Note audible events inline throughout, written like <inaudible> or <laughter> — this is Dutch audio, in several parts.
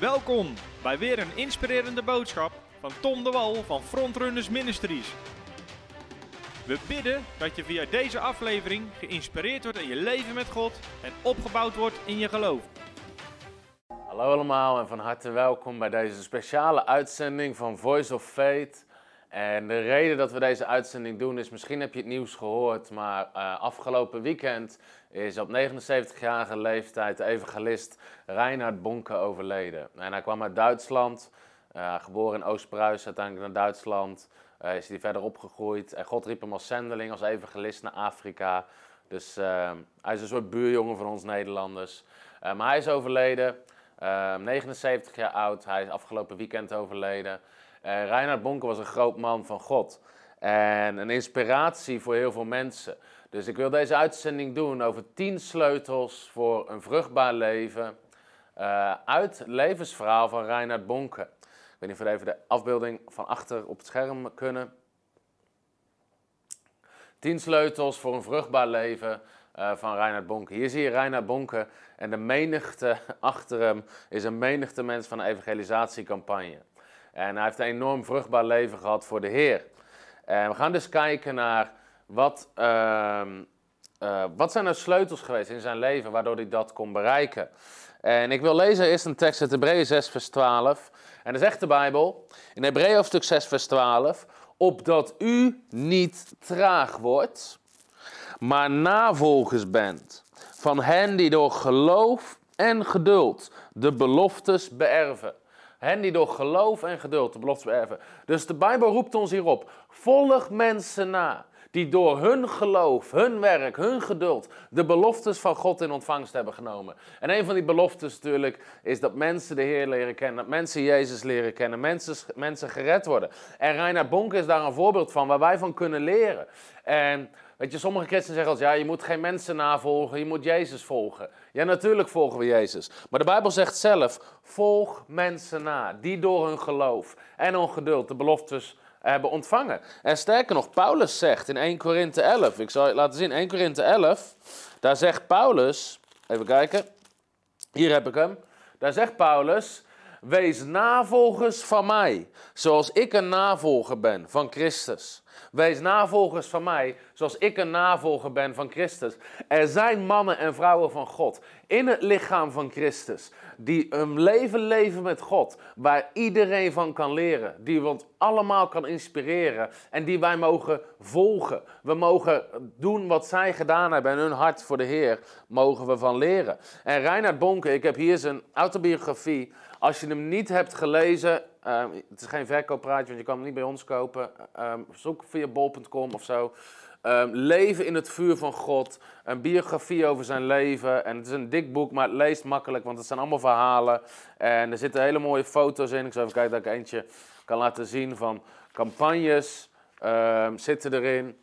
Welkom bij weer een inspirerende boodschap van Tom de Wal van Frontrunners Ministries. We bidden dat je via deze aflevering geïnspireerd wordt in je leven met God en opgebouwd wordt in je geloof. Hallo allemaal en van harte welkom bij deze speciale uitzending van Voice of Faith. En de reden dat we deze uitzending doen is, misschien heb je het nieuws gehoord, maar uh, afgelopen weekend is op 79-jarige leeftijd de evangelist Reinhard Bonke overleden. En hij kwam uit Duitsland, uh, geboren in Oost-Pruis, uiteindelijk naar Duitsland. Uh, is hij verder opgegroeid en God riep hem als zendeling, als evangelist naar Afrika. Dus hij is een soort buurjongen van ons Nederlanders. maar hij is overleden, 79 jaar oud, hij is afgelopen weekend overleden. Uh, Reinhard Bonke was een groot man van God. En een inspiratie voor heel veel mensen. Dus ik wil deze uitzending doen over 10 sleutels voor een vruchtbaar leven. Uh, uit het levensverhaal van Reinhard Bonke. Ik weet niet of we even de afbeelding van achter op het scherm kunnen. 10 sleutels voor een vruchtbaar leven uh, van Reinhard Bonke. Hier zie je Reinhard Bonke en de menigte <laughs> achter hem is een menigte mensen van de evangelisatiecampagne. En hij heeft een enorm vruchtbaar leven gehad voor de Heer. En we gaan dus kijken naar wat, uh, uh, wat zijn er sleutels geweest in zijn leven waardoor hij dat kon bereiken. En ik wil lezen eerst een tekst uit Hebreeën 6 vers 12. En dan zegt de Bijbel in Hebreeën hoofdstuk 6 vers 12... opdat u niet traag wordt, maar navolgers bent van hen die door geloof en geduld de beloftes beërven. Hen die door geloof en geduld de belofte beërven. Dus de Bijbel roept ons hierop. Volg mensen na die door hun geloof, hun werk, hun geduld de beloftes van God in ontvangst hebben genomen. En een van die beloftes natuurlijk is dat mensen de Heer leren kennen, dat mensen Jezus leren kennen, mensen, mensen gered worden. En Reinhard Bonk is daar een voorbeeld van waar wij van kunnen leren. En Weet je, sommige christenen zeggen als ja, je moet geen mensen navolgen, je moet Jezus volgen. Ja, natuurlijk volgen we Jezus. Maar de Bijbel zegt zelf, volg mensen na, die door hun geloof en hun geduld de beloftes hebben ontvangen. En sterker nog, Paulus zegt in 1 Korinthe 11, ik zal je laten zien, 1 Korinthe 11, daar zegt Paulus, even kijken, hier heb ik hem, daar zegt Paulus, wees navolgers van mij, zoals ik een navolger ben van Christus. Wees navolgers van mij, zoals ik een navolger ben van Christus. Er zijn mannen en vrouwen van God in het lichaam van Christus, die een leven leven met God, waar iedereen van kan leren, die ons allemaal kan inspireren en die wij mogen volgen. We mogen doen wat zij gedaan hebben en hun hart voor de Heer mogen we van leren. En Reinhard Bonke, ik heb hier zijn autobiografie. Als je hem niet hebt gelezen, Um, het is geen verkooppraatje, want je kan hem niet bij ons kopen. Um, zoek via bol.com of zo. Um, leven in het vuur van God. Een biografie over zijn leven. En het is een dik boek, maar het leest makkelijk, want het zijn allemaal verhalen. En er zitten hele mooie foto's in. Ik zal even kijken dat ik eentje kan laten zien van campagnes. zitten erin.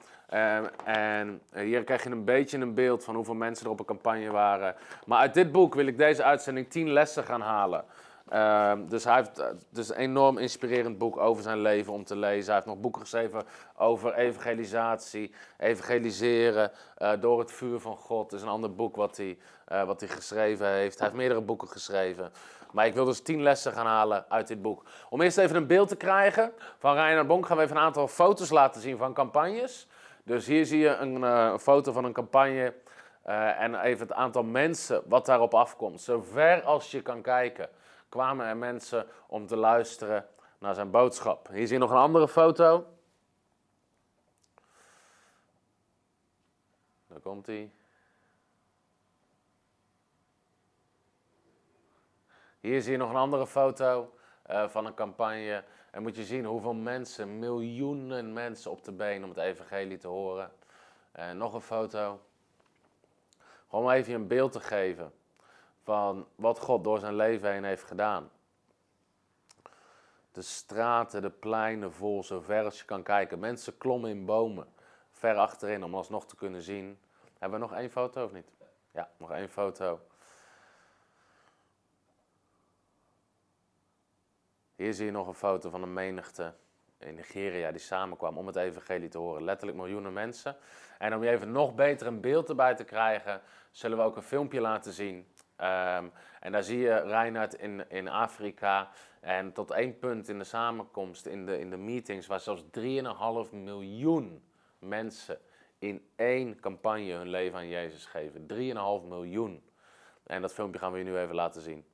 en hier krijg je een beetje een beeld van hoeveel mensen er op een campagne waren. Maar uit dit boek wil ik deze uitzending 10 lessen gaan halen. Uh, dus hij heeft dus een enorm inspirerend boek over zijn leven om te lezen. Hij heeft nog boeken geschreven over evangelisatie, evangeliseren uh, door het vuur van God. Dat is een ander boek wat hij, uh, wat hij geschreven heeft. Hij heeft meerdere boeken geschreven. Maar ik wil dus tien lessen gaan halen uit dit boek. Om eerst even een beeld te krijgen van Reinhard Bonk gaan we even een aantal foto's laten zien van campagnes. Dus hier zie je een foto van een campagne en even het aantal mensen wat daarop afkomt. Zover als je kan kijken kwamen er mensen om te luisteren naar zijn boodschap. Hier zie je nog een andere foto. Daar komt hij. Hier zie je nog een andere foto uh, van een campagne. En moet je zien hoeveel mensen, miljoenen mensen op de been om het evangelie te horen. Uh, nog een foto. Gewoon even een beeld te geven van wat God door zijn leven heen heeft gedaan. De straten, de pleinen vol, zo ver als je kan kijken. Mensen klommen in bomen, ver achterin, om alsnog te kunnen zien. Hebben we nog één foto of niet? Ja, nog één foto. Hier zie je nog een foto van een menigte in Nigeria die samenkwam om het evangelie te horen. Letterlijk miljoenen mensen. En om je even nog beter een beeld erbij te krijgen, zullen we ook een filmpje laten zien Ehm, en daar zie je Reinhard in, in Afrika. En tot één punt in de samenkomst, in de, in de meetings, waar zelfs 3,5 miljoen mensen in één campagne hun leven aan Jezus geven. 3,5 miljoen. En dat filmpje gaan we je nu even laten zien.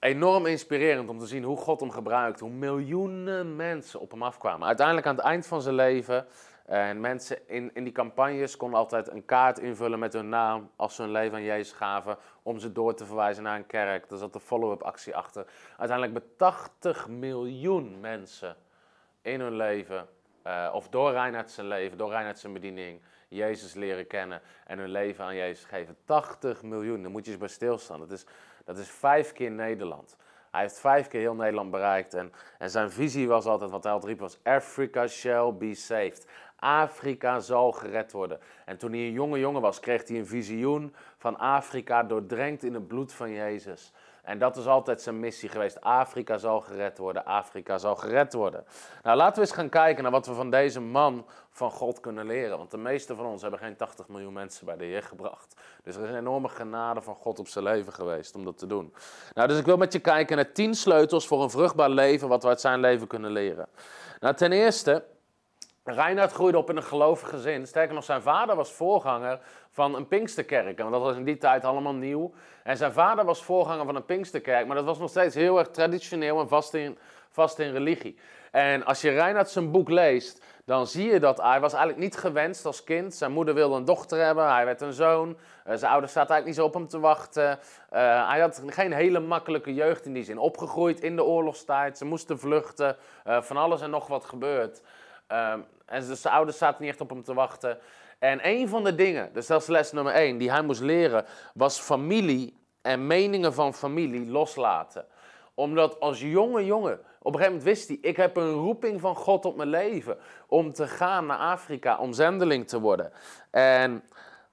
Enorm inspirerend om te zien hoe God hem gebruikt. Hoe miljoenen mensen op hem afkwamen. Uiteindelijk aan het eind van zijn leven. En mensen in, in die campagnes konden altijd een kaart invullen met hun naam. Als ze hun leven aan Jezus gaven. Om ze door te verwijzen naar een kerk. Daar zat de follow-up actie achter. Uiteindelijk met 80 miljoen mensen in hun leven. eh, of door Reinhard zijn leven, door Reinhard zijn bediening. Jezus leren kennen en hun leven aan Jezus geven. 80 miljoen, daar moet je eens bij stilstaan. Dat is, dat is vijf keer Nederland. Hij heeft vijf keer heel Nederland bereikt. En, en zijn visie was altijd, wat hij altijd riep, was... Africa shall be saved. Afrika zal gered worden. En toen hij een jonge jongen was, kreeg hij een visioen van Afrika... doordrenkt in het bloed van Jezus. En dat is altijd zijn missie geweest. Afrika zal gered worden. Afrika zal gered worden. Nou, laten we eens gaan kijken naar wat we van deze man van God kunnen leren. Want de meeste van ons hebben geen 80 miljoen mensen bij de Heer gebracht. Dus er is een enorme genade van God op zijn leven geweest om dat te doen. Nou, dus ik wil met je kijken naar 10 sleutels voor een vruchtbaar leven. Wat we uit zijn leven kunnen leren. Nou, ten eerste. Reinhard groeide op in een gelovig gezin. Sterker nog, zijn vader was voorganger van een Pinksterkerk. En dat was in die tijd allemaal nieuw. En zijn vader was voorganger van een Pinksterkerk. Maar dat was nog steeds heel erg traditioneel en vast in, religie. En als je Reinhard zijn boek leest, dan zie je dat hij was eigenlijk niet gewenst als kind. Zijn moeder wilde een dochter hebben, hij werd een zoon. Eh, zijn ouders zaten eigenlijk niet zo op hem te wachten. Eh, hij had geen hele makkelijke jeugd in die zin. Opgegroeid in de oorlogstijd, ze moesten vluchten, eh, van alles en nog wat gebeurd. Ehm, en zijn ouders zaten niet echt op hem te wachten. En een van de dingen, dus dat is les nummer één, die hij moest leren, was familie en meningen van familie loslaten. Omdat als jonge jongen, op een gegeven moment wist hij, ik heb een roeping van God op mijn leven om te gaan naar Afrika, om zendeling te worden. En,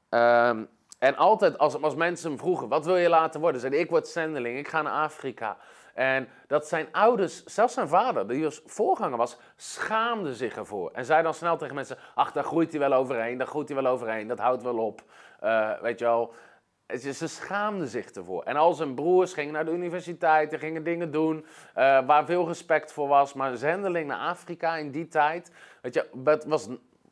ehm, en altijd als, als mensen hem vroegen, wat wil je laten worden? Zei hij, ik word zendeling, ik ga naar Afrika. En dat zijn ouders, zelfs zijn vader, die als voorganger was, schaamde zich ervoor. En zei dan snel tegen mensen, ach, daar groeit hij wel overheen, daar groeit hij wel overheen, dat houdt wel op. Uh, weet je wel, ze schaamden zich ervoor. En al zijn broers gingen naar de universiteit, gingen dingen doen uh, waar veel respect voor was. Maar zendeling naar Afrika in die tijd, weet je, het was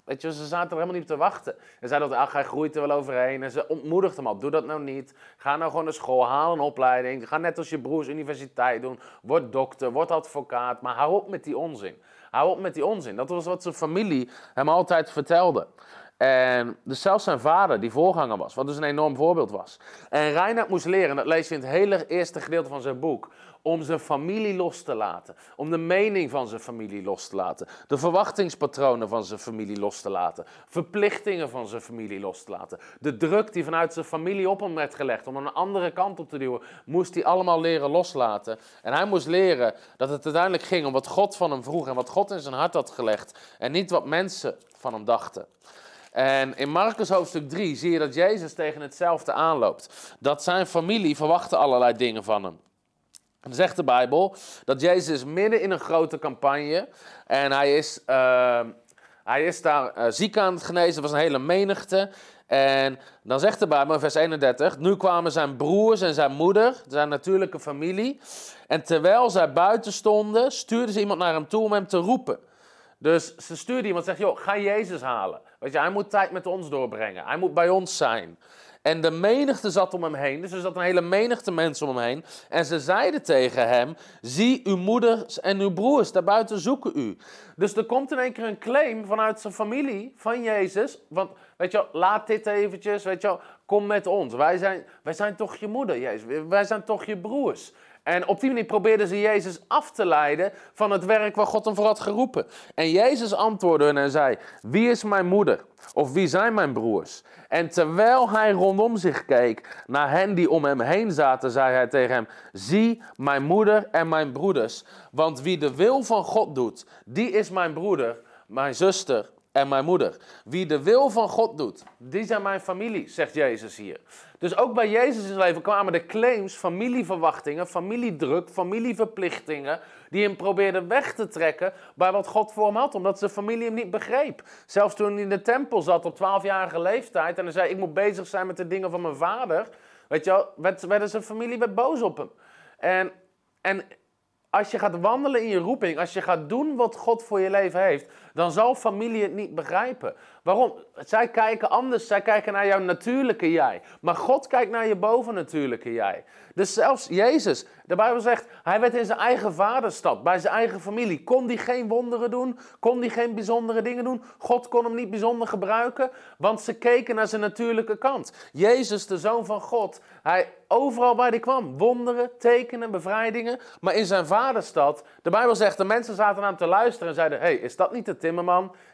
Weet je, ze zaten er helemaal niet op te wachten. Ze zeiden dat, ach, hij groeit er wel overheen. En ze ontmoedigden hem al, doe dat nou niet. Ga nou gewoon naar school, haal een opleiding. Ga net als je broers universiteit doen. Word dokter, word advocaat. Maar hou op met die onzin. Hou op met die onzin. Dat was wat zijn familie hem altijd vertelde. En dus zelfs zijn vader, die voorganger was, wat dus een enorm voorbeeld was. En Reinhard moest leren, dat lees je in het hele eerste gedeelte van zijn boek, om zijn familie los te laten. Om de mening van zijn familie los te laten. De verwachtingspatronen van zijn familie los te laten. Verplichtingen van zijn familie los te laten. De druk die vanuit zijn familie op hem werd gelegd om een andere kant op te duwen, moest hij allemaal leren loslaten. En hij moest leren dat het uiteindelijk ging om wat God van hem vroeg en wat God in zijn hart had gelegd. En niet wat mensen van hem dachten. En in Marcus hoofdstuk 3 zie je dat Jezus tegen hetzelfde aanloopt. Dat zijn familie verwachtte allerlei dingen van hem. Dan zegt de Bijbel dat Jezus midden in een grote campagne en hij is, uh, hij is daar uh, ziek aan het genezen. Er was een hele menigte. En dan zegt de Bijbel in vers 31, nu kwamen zijn broers en zijn moeder, zijn natuurlijke familie. En terwijl zij buiten stonden, stuurde ze iemand naar hem toe om hem te roepen. Dus ze stuurde iemand en zegt, joh, ga Jezus halen. Weet je, hij moet tijd met ons doorbrengen. Hij moet bij ons zijn. En de menigte zat om hem heen. Dus er zat een hele menigte mensen om hem heen. En ze zeiden tegen hem: Zie, uw moeders en uw broers daarbuiten zoeken u. Dus er komt in één keer een claim vanuit zijn familie, van Jezus. Want, weet je laat dit eventjes, weet je kom met ons. Wij zijn, wij zijn toch je moeder, Jezus. Wij zijn toch je broers. En op die manier probeerden ze Jezus af te leiden van het werk waar God hem voor had geroepen. En Jezus antwoordde en zei: Wie is mijn moeder? Of wie zijn mijn broers? En terwijl hij rondom zich keek naar hen die om hem heen zaten, zei hij tegen hem: Zie mijn moeder en mijn broeders. Want wie de wil van God doet, die is mijn broeder, mijn zuster en mijn moeder. Wie de wil van God doet, die zijn mijn familie, zegt Jezus hier. Dus ook bij Jezus in zijn leven kwamen de claims, familieverwachtingen, familiedruk, familieverplichtingen, die hem probeerden weg te trekken bij wat God voor hem had, omdat zijn familie hem niet begreep. Zelfs toen hij in de tempel zat op 12-jarige leeftijd en hij zei: Ik moet bezig zijn met de dingen van mijn vader. Weet je wel, zijn familie werd boos op hem. En, en als je gaat wandelen in je roeping, als je gaat doen wat God voor je leven heeft, dan zal familie het niet begrijpen. Waarom? Zij kijken anders, zij kijken naar jouw natuurlijke jij. Maar God kijkt naar je bovennatuurlijke jij. Dus zelfs Jezus, de Bijbel zegt, hij werd in zijn eigen vaderstad, bij zijn eigen familie. Kon hij geen wonderen doen? Kon hij geen bijzondere dingen doen? God kon hem niet bijzonder gebruiken, want ze keken naar zijn natuurlijke kant. Jezus, de Zoon van God, hij overal waar hij kwam, wonderen, tekenen, bevrijdingen. Maar in zijn vaderstad, de Bijbel zegt, de mensen zaten naar hem te luisteren en zeiden, hey, is dat niet de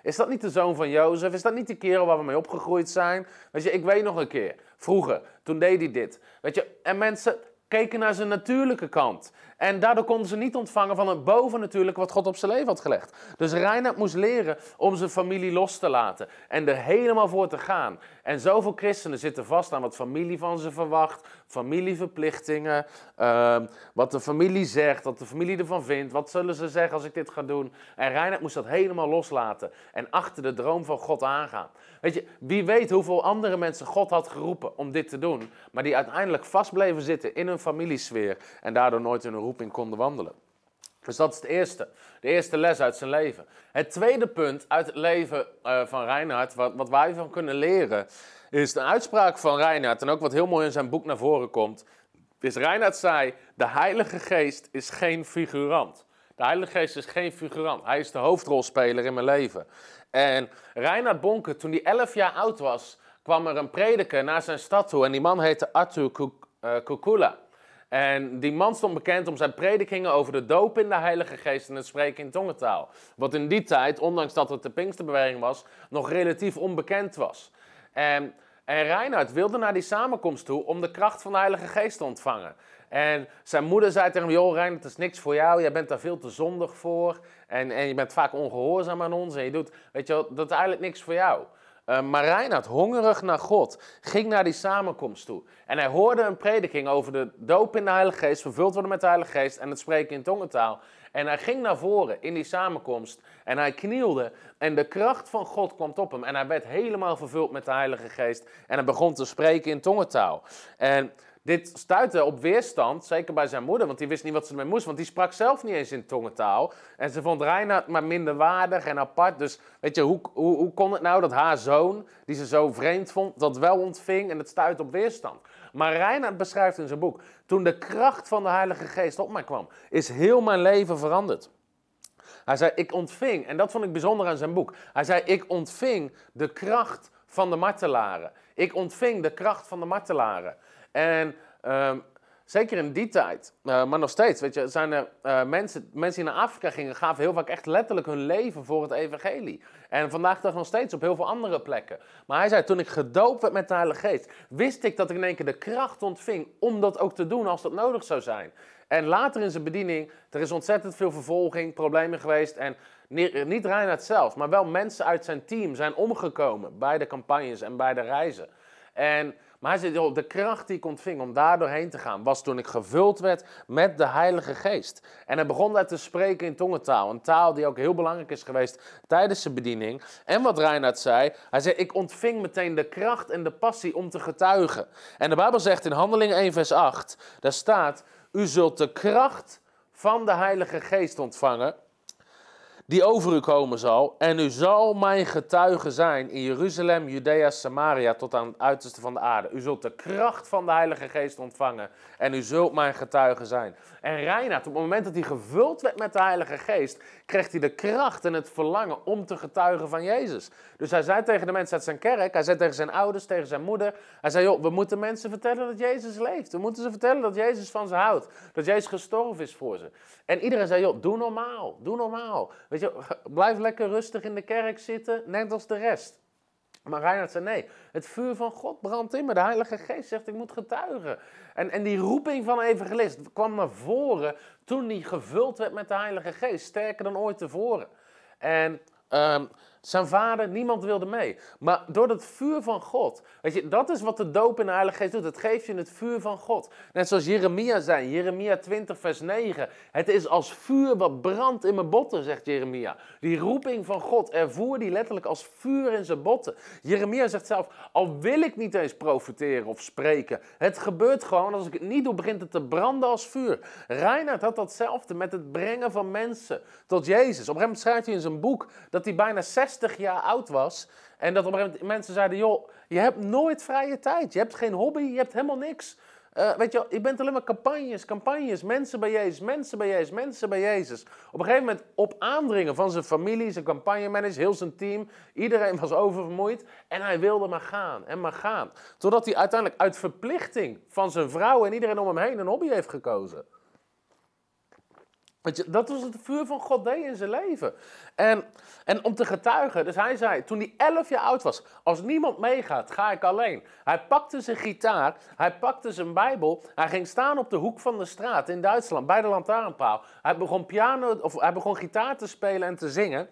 Is dat niet de zoon van Jozef? Is dat niet de kerel waar we mee opgegroeid zijn? Weet je, ik weet nog een keer, vroeger, toen deed hij dit. Weet je, en mensen keken naar zijn natuurlijke kant. En daardoor konden ze niet ontvangen van het bovennatuurlijke wat God op zijn leven had gelegd. Dus Reinhard moest leren om zijn familie los te laten en er helemaal voor te gaan. En zoveel christenen zitten vast aan wat familie van ze verwacht, familieverplichtingen, uh, wat de familie zegt, wat de familie ervan vindt, wat zullen ze zeggen als ik dit ga doen. En Reinhard moest dat helemaal loslaten en achter de droom van God aangaan. Weet je, wie weet hoeveel andere mensen God had geroepen om dit te doen, maar die uiteindelijk vast bleven zitten in hun familiesfeer en daardoor nooit in hun roeping konden wandelen. Dus dat is het eerste. De eerste les uit zijn leven. Het tweede punt uit het leven uh, van Reinhard, wat, wat wij van kunnen leren, is de uitspraak van Reinhard. En ook wat heel mooi in zijn boek naar voren komt. Is Reinhard zei: De Heilige Geest is geen figurant. De Heilige Geest is geen figurant. Hij is de hoofdrolspeler in mijn leven. En Reinhard Bonke, toen hij 11 jaar oud was, kwam er een prediker naar zijn stad toe. En die man heette Arthur Kukula. En die man stond bekend om zijn predikingen over de doop in de Heilige Geest en het spreken in tongentaal. Wat in die tijd, ondanks dat het de Pinksterbeweging was, nog relatief onbekend was. En, en Reinhard wilde naar die samenkomst toe om de kracht van de Heilige Geest te ontvangen. En zijn moeder zei tegen hem, joh Reinhard, het is niks voor jou, jij bent daar veel te zondig voor. En, en je bent vaak ongehoorzaam aan ons en je doet, weet je wel, dat is eigenlijk niks voor jou. Uh, maar Reinhard, hongerig naar God, ging naar die samenkomst toe. En hij hoorde een prediking over de doop in de Heilige Geest, vervuld worden met de Heilige Geest en het spreken in tongentaal. En hij ging naar voren in die samenkomst en hij knielde en de kracht van God kwam op hem. En hij werd helemaal vervuld met de Heilige Geest en hij begon te spreken in tongentaal. En dit stuitte op weerstand, zeker bij zijn moeder, want die wist niet wat ze ermee moest, want die sprak zelf niet eens in tongentaal. En ze vond Reinhard maar minderwaardig en apart. Dus weet je, hoe, hoe, hoe kon het nou dat haar zoon, die ze zo vreemd vond, dat wel ontving en het stuitte op weerstand? Maar Reinhard beschrijft in zijn boek, toen de kracht van de Heilige Geest op mij kwam, is heel mijn leven veranderd. Hij zei, ik ontving, en dat vond ik bijzonder aan zijn boek. Hij zei, ik ontving de kracht van de martelaren. Ik ontving de kracht van de martelaren. En ehm, zeker in die tijd, uh, maar nog steeds, weet je, zijn er uh, mensen, mensen die naar Afrika gingen, gaven heel vaak echt letterlijk hun leven voor het evangelie. En vandaag dag nog steeds op heel veel andere plekken. Maar hij zei, toen ik gedoopt werd met de Heilige Geest, wist ik dat ik in één keer de kracht ontving om dat ook te doen als dat nodig zou zijn. En later in zijn bediening, er is ontzettend veel vervolging, problemen geweest. En niet Reinhard zelf, maar wel mensen uit zijn team zijn omgekomen bij de campagnes en bij de reizen. En maar hij zei, de kracht die ik ontving om daar doorheen te gaan, was toen ik gevuld werd met de Heilige Geest. En hij begon daar te spreken in tongentaal, een taal die ook heel belangrijk is geweest tijdens zijn bediening. En wat Reinhard zei, hij zei, ik ontving meteen de kracht en de passie om te getuigen. En de Bijbel zegt in Handeling 1 vers 8, daar staat, u zult de kracht van de Heilige Geest ontvangen die over u komen zal. En u zal mijn getuige zijn in Jeruzalem, Judea, Samaria tot aan het uiterste van de aarde. U zult de kracht van de Heilige Geest ontvangen en u zult mijn getuige zijn. En Reinhard, op het moment dat hij gevuld werd met de Heilige Geest, kreeg hij de kracht en het verlangen om te getuigen van Jezus. Dus hij zei tegen de mensen uit zijn kerk, hij zei tegen zijn ouders, tegen zijn moeder, hij zei, joh, we moeten mensen vertellen dat Jezus leeft. We moeten ze vertellen dat Jezus van ze houdt, dat Jezus gestorven is voor ze. En iedereen zei, joh, doe normaal, doe normaal. Weet je, blijf lekker rustig in de kerk zitten, net als de rest. Maar Reinhard zei nee, het vuur van God brandt in me. De Heilige Geest zegt ik moet getuigen. En, en die roeping van evangelist kwam naar voren toen hij gevuld werd met de Heilige Geest. Sterker dan ooit tevoren. En um, zijn vader, niemand wilde mee. Maar door het vuur van God, weet je, dat is wat de doop in de Heilige Geest doet. Het geeft je het vuur van God. Net zoals Jeremia zei, Jeremia 20 vers 9. Het is als vuur wat brandt in mijn botten, zegt Jeremia. Die roeping van God ervoer die letterlijk als vuur in zijn botten. Jeremia zegt zelf, al wil ik niet eens profiteren of spreken. Het gebeurt gewoon, als ik het niet doe, begint het te branden als vuur. Reinhard had datzelfde met het brengen van mensen tot Jezus. Op een gegeven moment schrijft hij in zijn boek dat hij bijna 60 jaar oud was. En dat op een gegeven moment mensen zeiden: Joh, je hebt nooit vrije tijd. Je hebt geen hobby, je hebt helemaal niks. Uh, weet je, je bent alleen maar campagnes, campagnes, mensen bij Jezus, mensen bij Jezus, mensen bij Jezus. Op een gegeven moment op aandringen van zijn familie, zijn campagnemanager, heel zijn team. Iedereen was oververmoeid en hij wilde maar gaan en maar gaan. Totdat hij uiteindelijk uit verplichting van zijn vrouw en iedereen om hem heen een hobby heeft gekozen. Dat was het vuur van God deed in zijn leven. En, en om te getuigen, dus hij zei, toen hij elf jaar oud was, als niemand meegaat, ga ik alleen. Hij pakte zijn gitaar, hij pakte zijn bijbel, hij ging staan op de hoek van de straat in Duitsland, bij de lantaarnpaal. Hij begon, piano, of hij begon gitaar te spelen en te zingen.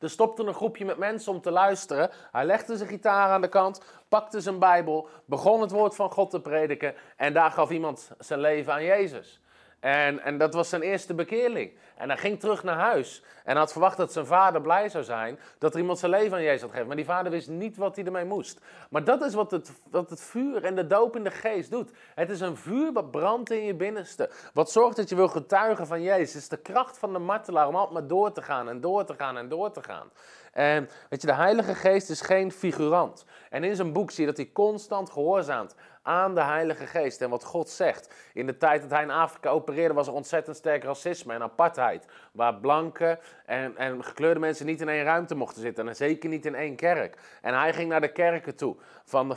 Er stopte een groepje met mensen om te luisteren. Hij legde zijn gitaar aan de kant, pakte zijn bijbel, begon het woord van God te prediken en daar gaf iemand zijn leven aan Jezus. En, en dat was zijn eerste bekeerling. En hij ging terug naar huis. En had verwacht dat zijn vader blij zou zijn dat er iemand zijn leven aan Jezus had gegeven. Maar die vader wist niet wat hij ermee moest. Maar dat is wat het, wat het vuur en de doop in de geest doet. Het is een vuur wat brandt in je binnenste. Wat zorgt dat je wil getuigen van Jezus. Het is de kracht van de martelaar om altijd maar door te gaan en door te gaan en door te gaan. En weet je, de Heilige Geest is geen figurant. En in zijn boek zie je dat hij constant gehoorzaamt aan de Heilige Geest en wat God zegt. In de tijd dat hij in Afrika opereerde was er ontzettend sterk racisme en apartheid. Waar blanke en, en gekleurde mensen niet in één ruimte mochten zitten. En zeker niet in één kerk. En hij ging naar de kerken toe van de,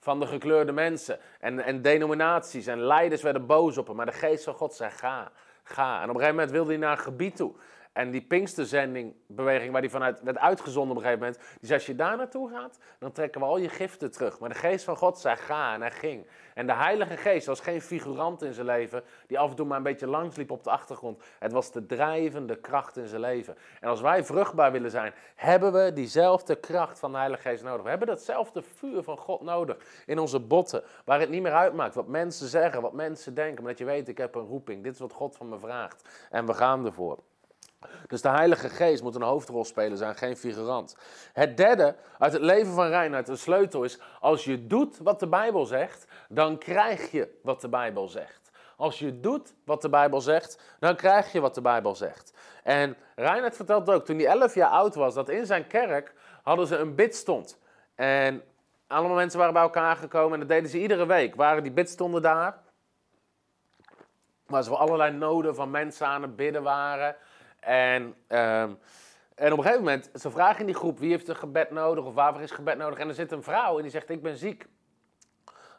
van, de gekleurde mensen. En, en denominaties en leiders werden boos op hem. Maar de Geest van God zei ga, ga. En op een gegeven moment wilde hij naar een gebied toe. En die Pinksterzendingbeweging, waar die vanuit werd uitgezonden op een gegeven moment, die zei, als je daar naartoe gaat, dan trekken we al je giften terug. Maar de geest van God zei, ga en hij ging. En de Heilige Geest was geen figurant in zijn leven, die af en toe maar een beetje langsliep op de achtergrond. Het was de drijvende kracht in zijn leven. En als wij vruchtbaar willen zijn, hebben we diezelfde kracht van de Heilige Geest nodig. We hebben datzelfde vuur van God nodig in onze botten, waar het niet meer uitmaakt wat mensen zeggen, wat mensen denken, maar dat je weet, ik heb een roeping. Dit is wat God van me vraagt. En we gaan ervoor. Dus de Heilige Geest moet een hoofdrol spelen zijn, geen figurant. Het derde uit het leven van Reinhard, een sleutel is, als je doet wat de Bijbel zegt, dan krijg je wat de Bijbel zegt. Als je doet wat de Bijbel zegt, dan krijg je wat de Bijbel zegt. En Reinhard vertelt ook, toen hij 11 jaar oud was, dat in zijn kerk hadden ze een bidstond. En allemaal mensen waren bij elkaar gekomen en dat deden ze iedere week. Waren die bidstonden daar? Waar ze voor allerlei noden van mensen aan het bidden waren. En, ehm, en op een gegeven moment, ze vragen in die groep wie heeft een gebed nodig of waarvoor is gebed nodig. En er zit een vrouw en die zegt, ik ben ziek.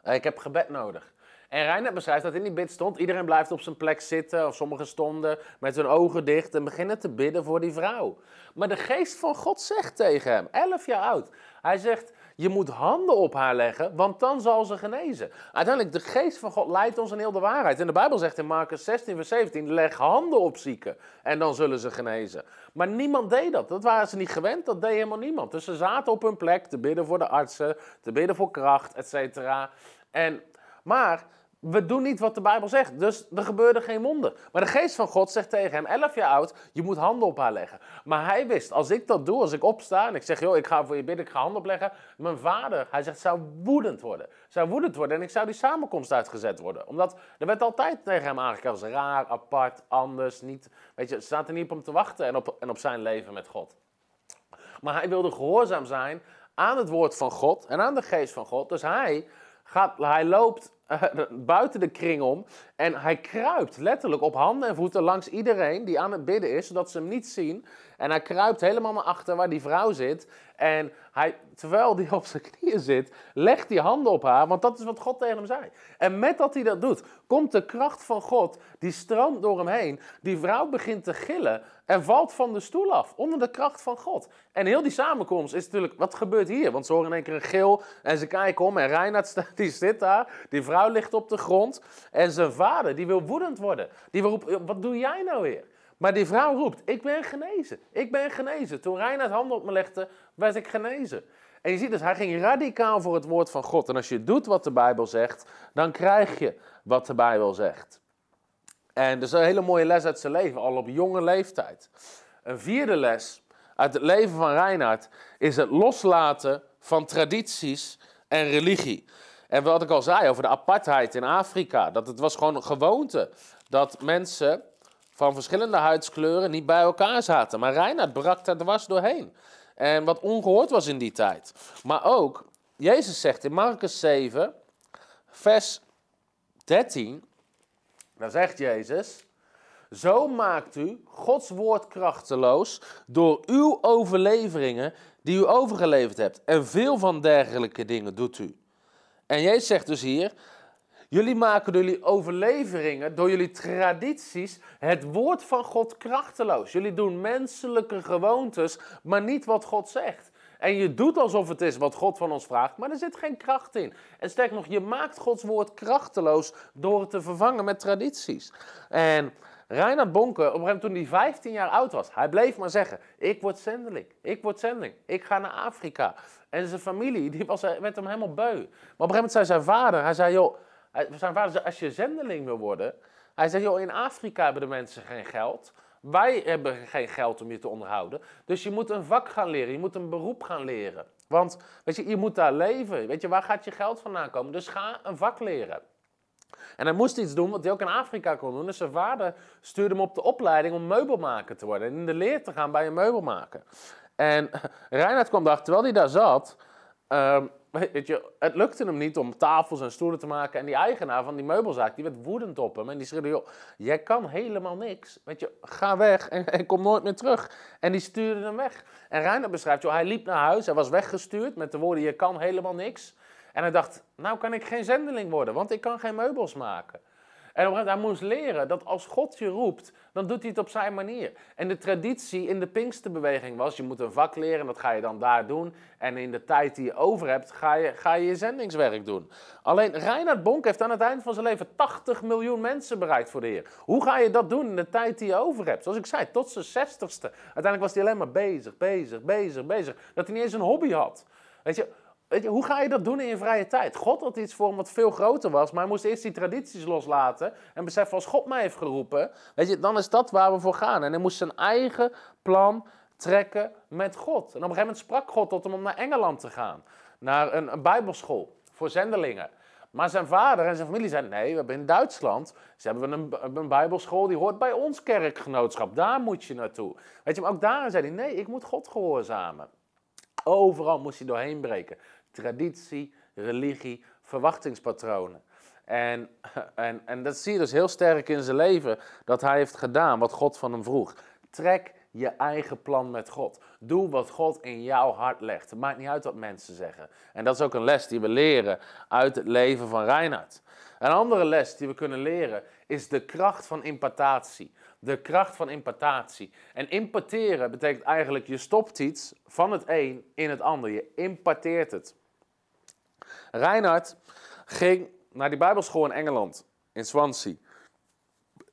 Eh, ik heb gebed nodig. En Reinhard beschrijft dat in die bid stond, iedereen blijft op zijn plek zitten, of sommigen stonden met hun ogen dicht en beginnen te bidden voor die vrouw. Maar de geest van God zegt tegen hem, 11 jaar oud, hij zegt, je moet handen op haar leggen, want dan zal ze genezen. Uiteindelijk, de geest van God leidt ons in heel de waarheid. En de Bijbel zegt in Marcus 16, vers 17, leg handen op zieken en dan zullen ze genezen. Maar niemand deed dat. Dat waren ze niet gewend, dat deed helemaal niemand. Dus ze zaten op hun plek te bidden voor de artsen, te bidden voor kracht, et cetera. En, maar we doen niet wat de Bijbel zegt, dus er gebeurde geen wonder. Maar de geest van God zegt tegen hem, 11 jaar oud, je moet handen op haar leggen. Maar hij wist, als ik dat doe, als ik opsta en ik zeg, joh, ik ga voor je bidden, ik ga handen opleggen. Mijn vader, hij zegt, zou woedend worden. Zou woedend worden en ik zou die samenkomst uitgezet worden. Omdat er werd altijd tegen hem aangekeken als raar, apart, anders, niet, weet je, ze zaten niet op hem te wachten en op, en op zijn leven met God. Maar hij wilde gehoorzaam zijn aan het woord van God en aan de geest van God. Dus hij, gaat, hij loopt <laughs> buiten de kring om en hij kruipt letterlijk op handen en voeten langs iedereen die aan het bidden is, zodat ze hem niet zien. En hij kruipt helemaal naar achter waar die vrouw zit. En hij, terwijl hij op zijn knieën zit, legt hij handen op haar, want dat is wat God tegen hem zei. En met dat hij dat doet, komt de kracht van God, die stroomt door hem heen. Die vrouw begint te gillen en valt van de stoel af, onder de kracht van God. En heel die samenkomst is natuurlijk, wat gebeurt hier? Want ze horen in één keer een gil en ze kijken om en Reinhard <laughs> die zit daar, die vrouw ligt op de grond. En zijn vader, die wil woedend worden. Die roepen, wat doe jij nou weer? Maar die vrouw roept, ik ben genezen, ik ben genezen. Toen Reinhard handen op me legde, werd ik genezen. En je ziet dus, hij ging radicaal voor het woord van God. En als je doet wat de Bijbel zegt, dan krijg je wat de Bijbel zegt. En dat is een hele mooie les uit zijn leven, al op jonge leeftijd. Een vierde les uit het leven van Reinhard is het loslaten van tradities en religie. En wat ik al zei over de apartheid in Afrika, dat het was gewoon een gewoonte dat mensen van verschillende huidskleuren niet bij elkaar zaten. Maar Reinhard brak daar dwars doorheen. En wat ongehoord was in die tijd. Maar ook, Jezus zegt in Marcus 7, vers 13, daar zegt Jezus, zo maakt u Gods woord krachteloos door uw overleveringen die u overgeleverd hebt. En veel van dergelijke dingen doet u. En Jezus zegt dus hier, jullie maken door jullie overleveringen, door jullie tradities, het woord van God krachteloos. Jullie doen menselijke gewoontes, maar niet wat God zegt. En je doet alsof het is wat God van ons vraagt, maar er zit geen kracht in. En sterker nog, je maakt Gods woord krachteloos door het te vervangen met tradities. En Reinhard Bonke, op een gegeven moment toen hij 15 jaar oud was, hij bleef maar zeggen, ik word zendeling, ik word zendeling, ik ga naar Afrika. En zijn familie, die was, werd hem helemaal beu. Maar op een gegeven moment zei zijn vader, hij zei, joh, zijn vader zei, als je zendeling wil worden, hij zei, joh, in Afrika hebben de mensen geen geld. Wij hebben geen geld om je te onderhouden. Dus je moet een vak gaan leren, je moet een beroep gaan leren. Want, weet je, je moet daar leven. Weet je, waar gaat je geld vandaan komen? Dus ga een vak leren. En hij moest iets doen wat hij ook in Afrika kon doen. Dus zijn vader stuurde hem op de opleiding om meubelmaker te worden. En in de leer te gaan bij een meubelmaker. En <laughs> Reinhard kwam daar, terwijl hij daar zat... Um, weet je, het lukte hem niet om tafels en stoelen te maken. En die eigenaar van die meubelzaak, die werd woedend op hem. En die schreeuwde, joh, jij kan helemaal niks. Weet je, ga weg en, <laughs> en kom nooit meer terug. En die stuurde hem weg. En Reinhard beschrijft, joh, hij liep naar huis, hij was weggestuurd met de woorden, je kan helemaal niks. En hij dacht, nou kan ik geen zendeling worden, want ik kan geen meubels maken. En hij moest leren dat als God je roept, dan doet hij het op zijn manier. En de traditie in de Pinksterbeweging was, je moet een vak leren, dat ga je dan daar doen. En in de tijd die je over hebt, ga je ga je, je zendingswerk doen. Alleen Reinhard Bonk heeft aan het eind van zijn leven 80 miljoen mensen bereikt voor de Heer. Hoe ga je dat doen in de tijd die je over hebt? Zoals ik zei, tot zijn zestigste. Uiteindelijk was hij alleen maar bezig, bezig, bezig, bezig. Dat hij niet eens een hobby had. Weet je, je, hoe ga je dat doen in je vrije tijd? God had iets voor hem wat veel groter was, maar hij moest eerst die tradities loslaten en beseffen als God mij heeft geroepen, weet je, dan is dat waar we voor gaan. En hij moest zijn eigen plan trekken met God. En op een gegeven moment sprak God tot hem om naar Engeland te gaan, naar een, bijbelschool voor zendelingen. Maar zijn vader en zijn familie zeiden, nee, we hebben in Duitsland, ze hebben een, een bijbelschool, die hoort bij ons kerkgenootschap, daar moet je naartoe. Weet je, maar ook daar zei hij, nee, ik moet God gehoorzamen. Overal moest hij doorheen breken traditie, religie, verwachtingspatronen. En, en, en dat zie je dus heel sterk in zijn leven, dat hij heeft gedaan wat God van hem vroeg. Trek je eigen plan met God. Doe wat God in jouw hart legt. Het maakt niet uit wat mensen zeggen. En dat is ook een les die we leren uit het leven van Reinhard. Een andere les die we kunnen leren is de kracht van impatatie. De kracht van impatatie. En importeren betekent eigenlijk je stopt iets van het een in het ander. Je importeert het. Reinhard ging naar die bijbelschool in Engeland, in Swansea.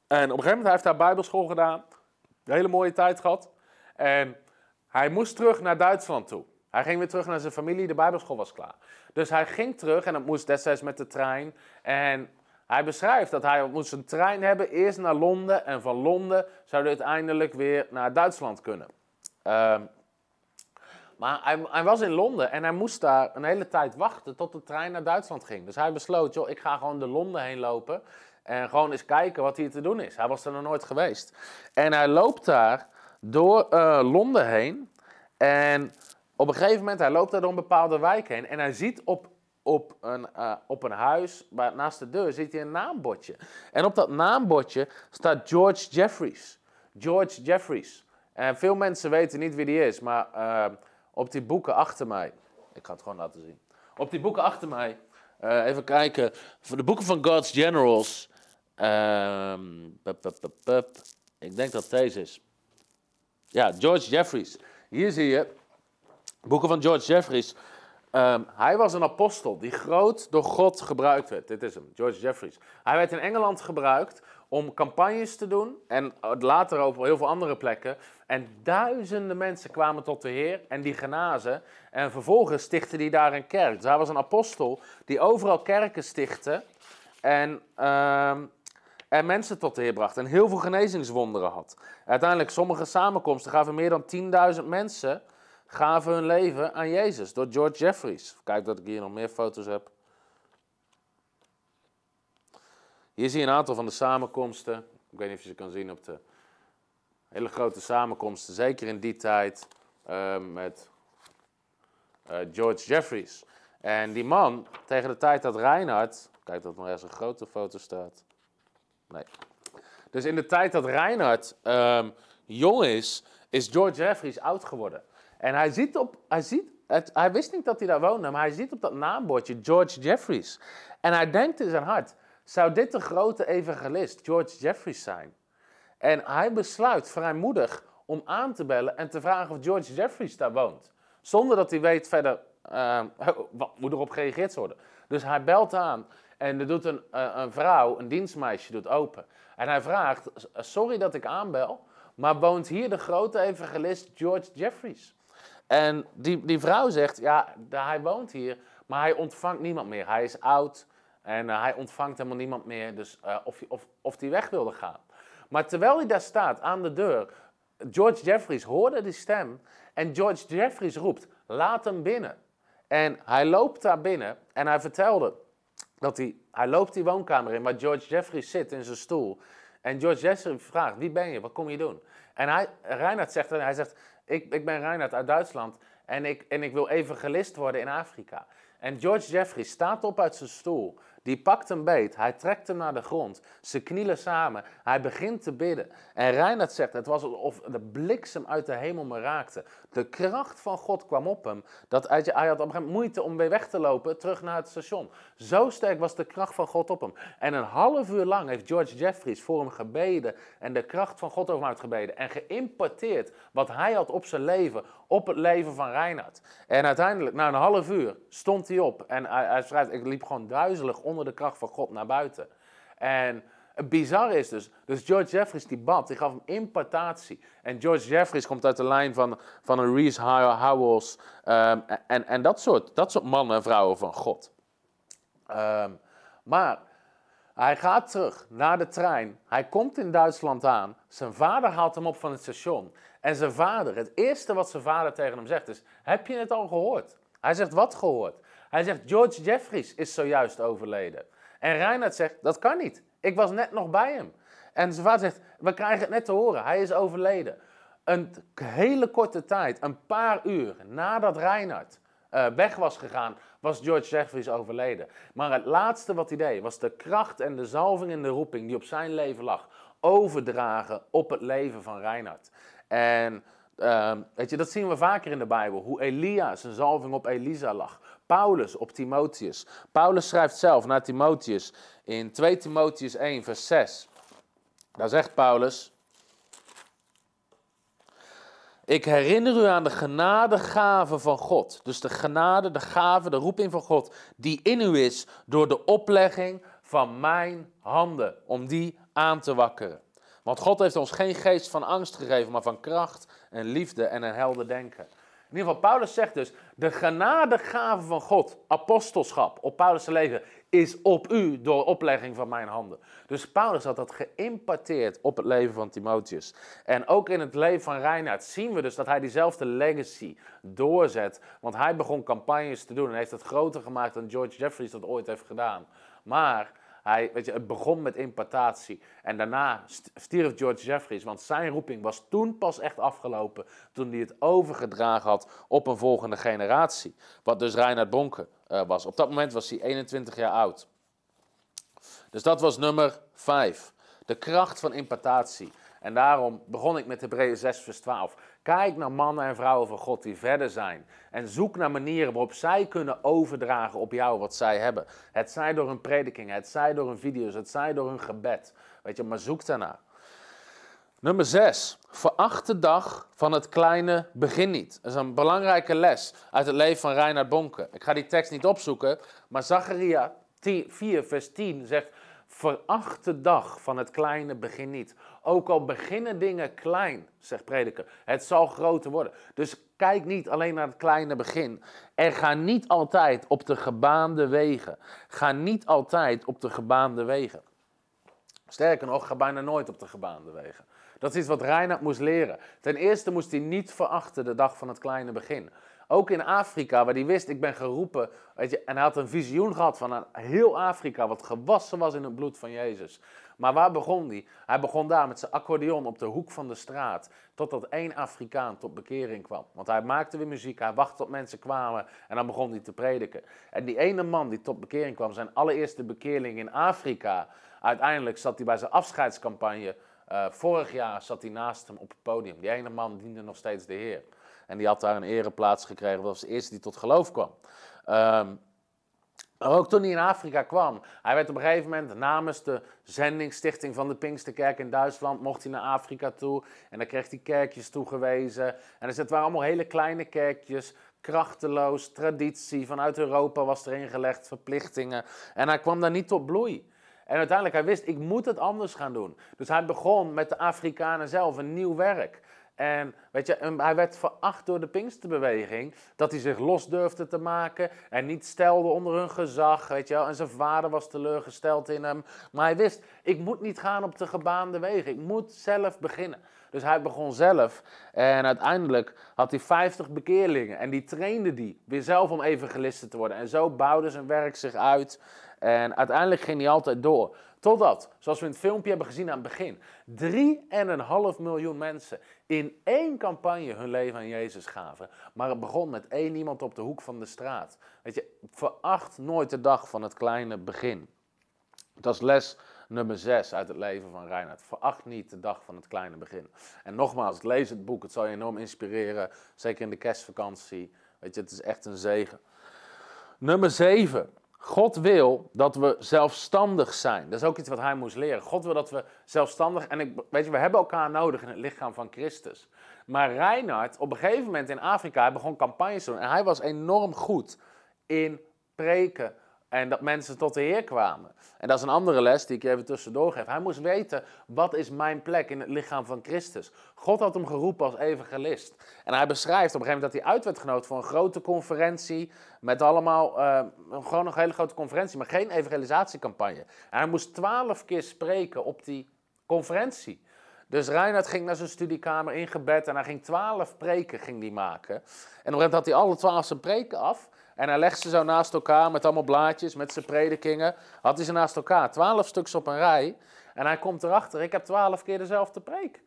En op een gegeven moment heeft hij bijbelschool gedaan. Een hele mooie tijd gehad. En hij moest terug naar Duitsland toe. Hij ging weer terug naar zijn familie, de bijbelschool was klaar. Dus hij ging terug en dat moest destijds met de trein. En hij beschrijft dat hij moest een trein hebben, eerst naar Londen. En van Londen zou hij uiteindelijk weer naar Duitsland kunnen. Uh, maar hij, hij, was in Londen en hij moest daar een hele tijd wachten tot de trein naar Duitsland ging. Dus hij besloot, joh, ik ga gewoon de Londen heen lopen en gewoon eens kijken wat hier te doen is. Hij was er nog nooit geweest. En hij loopt daar door uh, Londen heen en op een gegeven moment, hij loopt daar door een bepaalde wijk heen en hij ziet op, op, een, uh, op een huis, naast de deur, ziet hij een naambordje. En op dat naambordje staat George Jeffries. George Jeffries. En veel mensen weten niet wie die is, maar... Uh, op die boeken achter mij. Ik ga het gewoon laten zien. Op die boeken achter mij. Uh, even kijken. De boeken van God's Generals. Bup, ik denk dat deze is. Ja, George Jeffries. Hier zie je boeken van George Jeffries. Um, hij was een apostel die groot door God gebruikt werd. Dit is hem, George Jeffries. Hij werd in Engeland gebruikt om campagnes te doen en later op heel veel andere plekken. En duizenden mensen kwamen tot de Heer en die genazen. En vervolgens stichtte hij daar een kerk. Dus hij was een apostel die overal kerken stichtte en, uh, en mensen tot de Heer bracht. En heel veel genezingswonderen had. Uiteindelijk, sommige samenkomsten gaven meer dan 10.000 mensen gaven hun leven aan Jezus door George Jeffries. Kijk dat ik hier nog meer foto's heb. Hier zie je een aantal van de samenkomsten. Ik weet niet of je ze kan zien op de hele grote samenkomsten, zeker in die tijd uh, met uh, George Jeffries. En die man, tegen de tijd dat Reinhard, kijk dat nog ergens een grote foto staat. Nee. Dus in de tijd dat Reinhard um, jong is, is George Jeffries oud geworden. En hij ziet op, hij ziet, het, hij wist niet dat hij daar woonde, maar hij ziet op dat naambordje George Jeffries. En hij denkt in zijn hart, zou dit de grote evangelist George Jeffries zijn? En hij besluit vrijmoedig om aan te bellen en te vragen of George Jeffries daar woont. Zonder dat hij weet verder uh, <laughs> wat moet erop gereageerd worden. Dus hij belt aan en er doet een, uh, een vrouw, een dienstmeisje, doet open. En hij vraagt, sorry dat ik aanbel, maar woont hier de grote evangelist George Jeffries? En die, die vrouw zegt, ja, hij woont hier, maar hij ontvangt niemand meer. Hij is oud, en uh, hij ontvangt helemaal niemand meer, dus of, of, of hij weg wilde gaan. Maar terwijl hij daar staat aan de deur, George Jeffries hoorde die stem en George Jeffries roept, laat hem binnen. En hij loopt daar binnen en hij vertelde dat hij, hij loopt die woonkamer in waar George Jeffries zit in zijn stoel. En George Jeffries vraagt, wie ben je, wat kom je doen? En hij, Reinhard zegt, hij zegt ik, ik ben Reinhard uit Duitsland en ik, en ik wil evangelist worden in Afrika. En George Jeffries staat op uit zijn stoel, Die pakt hem beet, hij trekt hem naar de grond. Ze knielen samen, hij begint te bidden. En Reinhard zegt, het was alsof de bliksem uit de hemel me raakte. De kracht van God kwam op hem. Dat hij, hij had op een gegeven moment moeite om weer weg te lopen, terug naar het station. Zo sterk was de kracht van God op hem. En een half uur lang heeft George Jeffries voor hem gebeden en de kracht van God over hem uitgebeden. En geïmporteerd wat hij had op zijn leven, op het leven van Reinhard. En uiteindelijk, na een half uur, stond hij op. En hij, hij schrijft, ik liep gewoon duizelig onder de kracht van God naar buiten. En het bizarre is dus, dus George Jeffries die bad, die gaf hem impartatie. En George Jeffries komt uit de lijn van, van een Reese Howells ehm, en, en dat, soort, dat soort mannen en vrouwen van God. Ehm, maar hij gaat terug naar de trein. Hij komt in Duitsland aan. Zijn vader haalt hem op van het station. En zijn vader, het eerste wat zijn vader tegen hem zegt is: Heb je het al gehoord? Hij zegt: Wat gehoord? Hij zegt: George Jeffries is zojuist overleden. En Reinhard zegt: Dat kan niet. Ik was net nog bij hem. En zijn vader zegt: We krijgen het net te horen. Hij is overleden. Een hele korte tijd, een paar uur nadat Reinhard uh, weg was gegaan, was George Jeffries overleden. Maar het laatste wat hij deed, was de kracht en de zalving en de roeping die op zijn leven lag, overdragen op het leven van Reinhard. En uh, weet je, dat zien we vaker in de Bijbel, hoe Elia zijn zalving op Elisa lag. Paulus op Timotheus. Paulus schrijft zelf naar Timotheus in 2 Timotheus 1, vers 6. Daar zegt Paulus, ik herinner u aan de genadegave van God. Dus de genade, de gave, de roeping van God, die in u is door de oplegging van mijn handen, om die aan te wakkeren. Want God heeft ons geen geest van angst gegeven, maar van kracht en liefde en een helder denken. In ieder geval, Paulus zegt dus, de genadegave van God, apostelschap, op Paulus' leven, is op u door oplegging van mijn handen. Dus Paulus had dat geïmparteerd op het leven van Timotheus. En ook in het leven van Reinhard zien we dus dat hij diezelfde legacy doorzet. Want hij begon campagnes te doen en heeft het groter gemaakt dan George Jeffries dat ooit heeft gedaan. Maar hij, weet je, het begon met impartatie. En daarna stierf George Jeffries, want zijn roeping was toen pas echt afgelopen. Toen hij het overgedragen had op een volgende generatie. Wat dus Reinhard Bonke uh, was. Op dat moment was hij 21 jaar oud. Dus dat was nummer 5. De kracht van impartatie. En daarom begon ik met Hebreeën 6, vers 12. Kijk naar mannen en vrouwen van God die verder zijn. En zoek naar manieren waarop zij kunnen overdragen op jou wat zij hebben. Het zij door een prediking, het zij door een video's, het zij door een gebed. Weet je, maar zoek daarnaar. Nummer 6. Veracht de dag van het kleine begin niet. Dat is een belangrijke les uit het leven van Reinhard Bonke. Ik ga die tekst niet opzoeken, maar Zacharia 4, vers 10 zegt: Veracht de dag van het kleine begin niet. Ook al beginnen dingen klein, zegt prediker, het zal groter worden. Dus kijk niet alleen naar het kleine begin. En ga niet altijd op de gebaande wegen. Ga niet altijd op de gebaande wegen. Sterker nog, ga bijna nooit op de gebaande wegen. Dat is iets wat Reinhard moest leren. Ten eerste moest hij niet verachten de dag van het kleine begin. Ook in Afrika, waar hij wist, ik ben geroepen. Weet je, en hij had een visioen gehad van een heel Afrika, wat gewassen was in het bloed van Jezus. Maar waar begon hij? Hij begon daar met zijn accordeon op de hoek van de straat. Totdat één Afrikaan tot bekering kwam. Want hij maakte weer muziek, hij wachtte tot mensen kwamen en dan begon hij te prediken. En die ene man die tot bekering kwam, zijn allereerste bekeerling in Afrika. Uiteindelijk zat hij bij zijn afscheidscampagne. Uh, vorig jaar zat hij naast hem op het podium. Die ene man diende nog steeds de Heer. En die had daar een ereplaats gekregen. Dat was de eerste die tot geloof kwam. Um, ook toen hij in Afrika kwam, hij werd op een gegeven moment namens de zendingsstichting van de Pinksterkerk in Duitsland, mocht hij naar Afrika toe. En dan kreeg hij kerkjes toegewezen. En dus het waren allemaal hele kleine kerkjes, krachteloos, traditie, vanuit Europa was er ingelegd, verplichtingen. En hij kwam daar niet tot bloei. En uiteindelijk, hij wist, ik moet het anders gaan doen. Dus hij begon met de Afrikanen zelf een nieuw werk. En weet je, hij werd veracht door de Pinksterbeweging. Dat hij zich los durfde te maken en niet stelde onder hun gezag. Weet je. En zijn vader was teleurgesteld in hem. Maar hij wist, ik moet niet gaan op de gebaande wegen. Ik moet zelf beginnen. Dus hij begon zelf. En uiteindelijk had hij 50 bekeerlingen. En die trainde die weer zelf om evangelisten te worden. En zo bouwde zijn werk zich uit. En uiteindelijk ging hij altijd door. Totdat, zoals we in het filmpje hebben gezien aan het begin, 3,5 miljoen mensen in één campagne hun leven aan Jezus gaven. Maar het begon met één iemand op de hoek van de straat. Weet je, veracht nooit de dag van het kleine begin. Dat is les nummer 6 uit het leven van Reinhard. Veracht niet de dag van het kleine begin. En nogmaals, lees het boek. Het zal je enorm inspireren. Zeker in de kerstvakantie. Weet je, het is echt een zegen. Nummer 7. God wil dat we zelfstandig zijn. Dat is ook iets wat hij moest leren. God wil dat we zelfstandig. En ik, weet je, we hebben elkaar nodig in het lichaam van Christus. Maar Reinhard, op een gegeven moment in Afrika, hij begon campagnes te doen. En hij was enorm goed in preken. En dat mensen tot de Heer kwamen. En dat is een andere les die ik even tussendoor geef. Hij moest weten, wat is mijn plek in het lichaam van Christus? God had hem geroepen als evangelist. En hij beschrijft op een gegeven moment dat hij uit werd genodigd voor een grote conferentie. Met allemaal, uh, gewoon een hele grote conferentie, maar geen evangelisatiecampagne. Hij moest twaalf keer spreken op die conferentie. Dus Reinhard ging naar zijn studiekamer in gebed en hij ging twaalf preken ging die maken. En op een gegeven moment had hij alle twaalf zijn preken af. En hij legde ze zo naast elkaar met allemaal blaadjes, met zijn predikingen. Had hij ze naast elkaar, twaalf stuks op een rij. En hij komt erachter, ik heb twaalf keer dezelfde preek.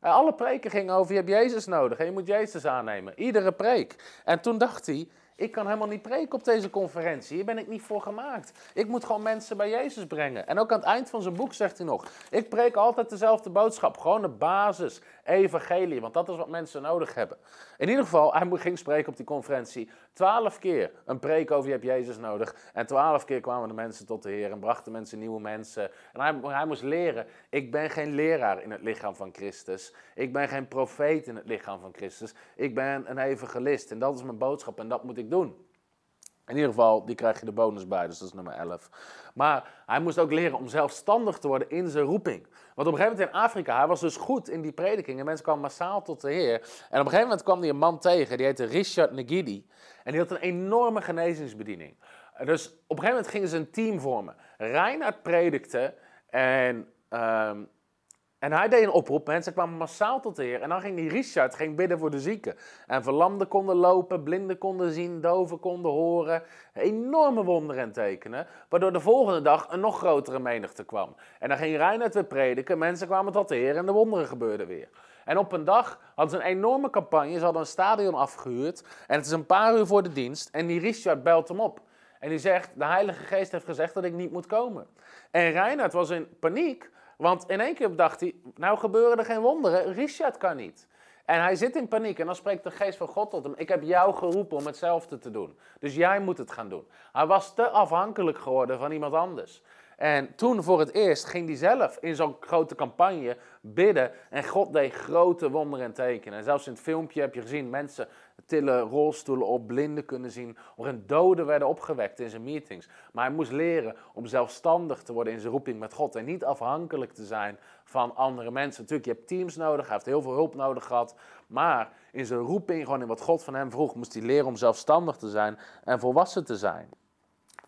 Alle preken gingen over, je hebt Jezus nodig en je moet Jezus aannemen. Iedere preek. En toen dacht hij, ik kan helemaal niet preken op deze conferentie. Hier ben ik niet voor gemaakt. Ik moet gewoon mensen bij Jezus brengen. En ook aan het eind van zijn boek zegt hij nog: Ik preek altijd dezelfde boodschap. Gewoon de basis, evangelie. Want dat is wat mensen nodig hebben. In ieder geval, hij ging spreken op die conferentie. Twaalf keer een preek over je hebt Jezus nodig. En twaalf keer kwamen de mensen tot de Heer en brachten mensen nieuwe mensen. En hij, hij moest leren: Ik ben geen leraar in het lichaam van Christus. Ik ben geen profeet in het lichaam van Christus. Ik ben een evangelist. En dat is mijn boodschap en dat moet ik doen. In ieder geval, die krijg je de bonus bij, dus dat is nummer 11. Maar hij moest ook leren om zelfstandig te worden in zijn roeping. Want op een gegeven moment in Afrika, hij was dus goed in die prediking en mensen kwamen massaal tot de Heer. En op een gegeven moment kwam hij een man tegen, die heette Richard Negidi. En die had een enorme genezingsbediening. Dus op een gegeven moment gingen ze een team vormen. Reinhard predikte en ehm, en hij deed een oproep, mensen kwamen massaal tot de Heer. En dan ging die Richard ging bidden voor de zieken. En verlamden konden lopen, blinden konden zien, doven konden horen. Enorme wonderen en tekenen. Waardoor de volgende dag een nog grotere menigte kwam. En dan ging Reinhard weer prediken, mensen kwamen tot de Heer en de wonderen gebeurden weer. En op een dag hadden ze een enorme campagne, ze hadden een stadion afgehuurd. En het is een paar uur voor de dienst en die Richard belt hem op. En die zegt, de Heilige Geest heeft gezegd dat ik niet moet komen. En Reinhard was in paniek, want in één keer dacht hij, nou gebeuren er geen wonderen, Richard kan niet. En hij zit in paniek en dan spreekt de geest van God tot hem. Ik heb jou geroepen om hetzelfde te doen. Dus jij moet het gaan doen. Hij was te afhankelijk geworden van iemand anders. En toen voor het eerst ging hij zelf in zo'n grote campagne bidden. En God deed grote wonderen en tekenen. En zelfs in het filmpje heb je gezien mensen tillen rolstoelen op, blinden kunnen zien. Waarin doden werden opgewekt in zijn meetings. Maar hij moest leren om zelfstandig te worden in zijn roeping met God. En niet afhankelijk te zijn van andere mensen. Natuurlijk, je hebt teams nodig. Hij heeft heel veel hulp nodig gehad. Maar in zijn roeping, gewoon in wat God van hem vroeg, moest hij leren om zelfstandig te zijn en volwassen te zijn.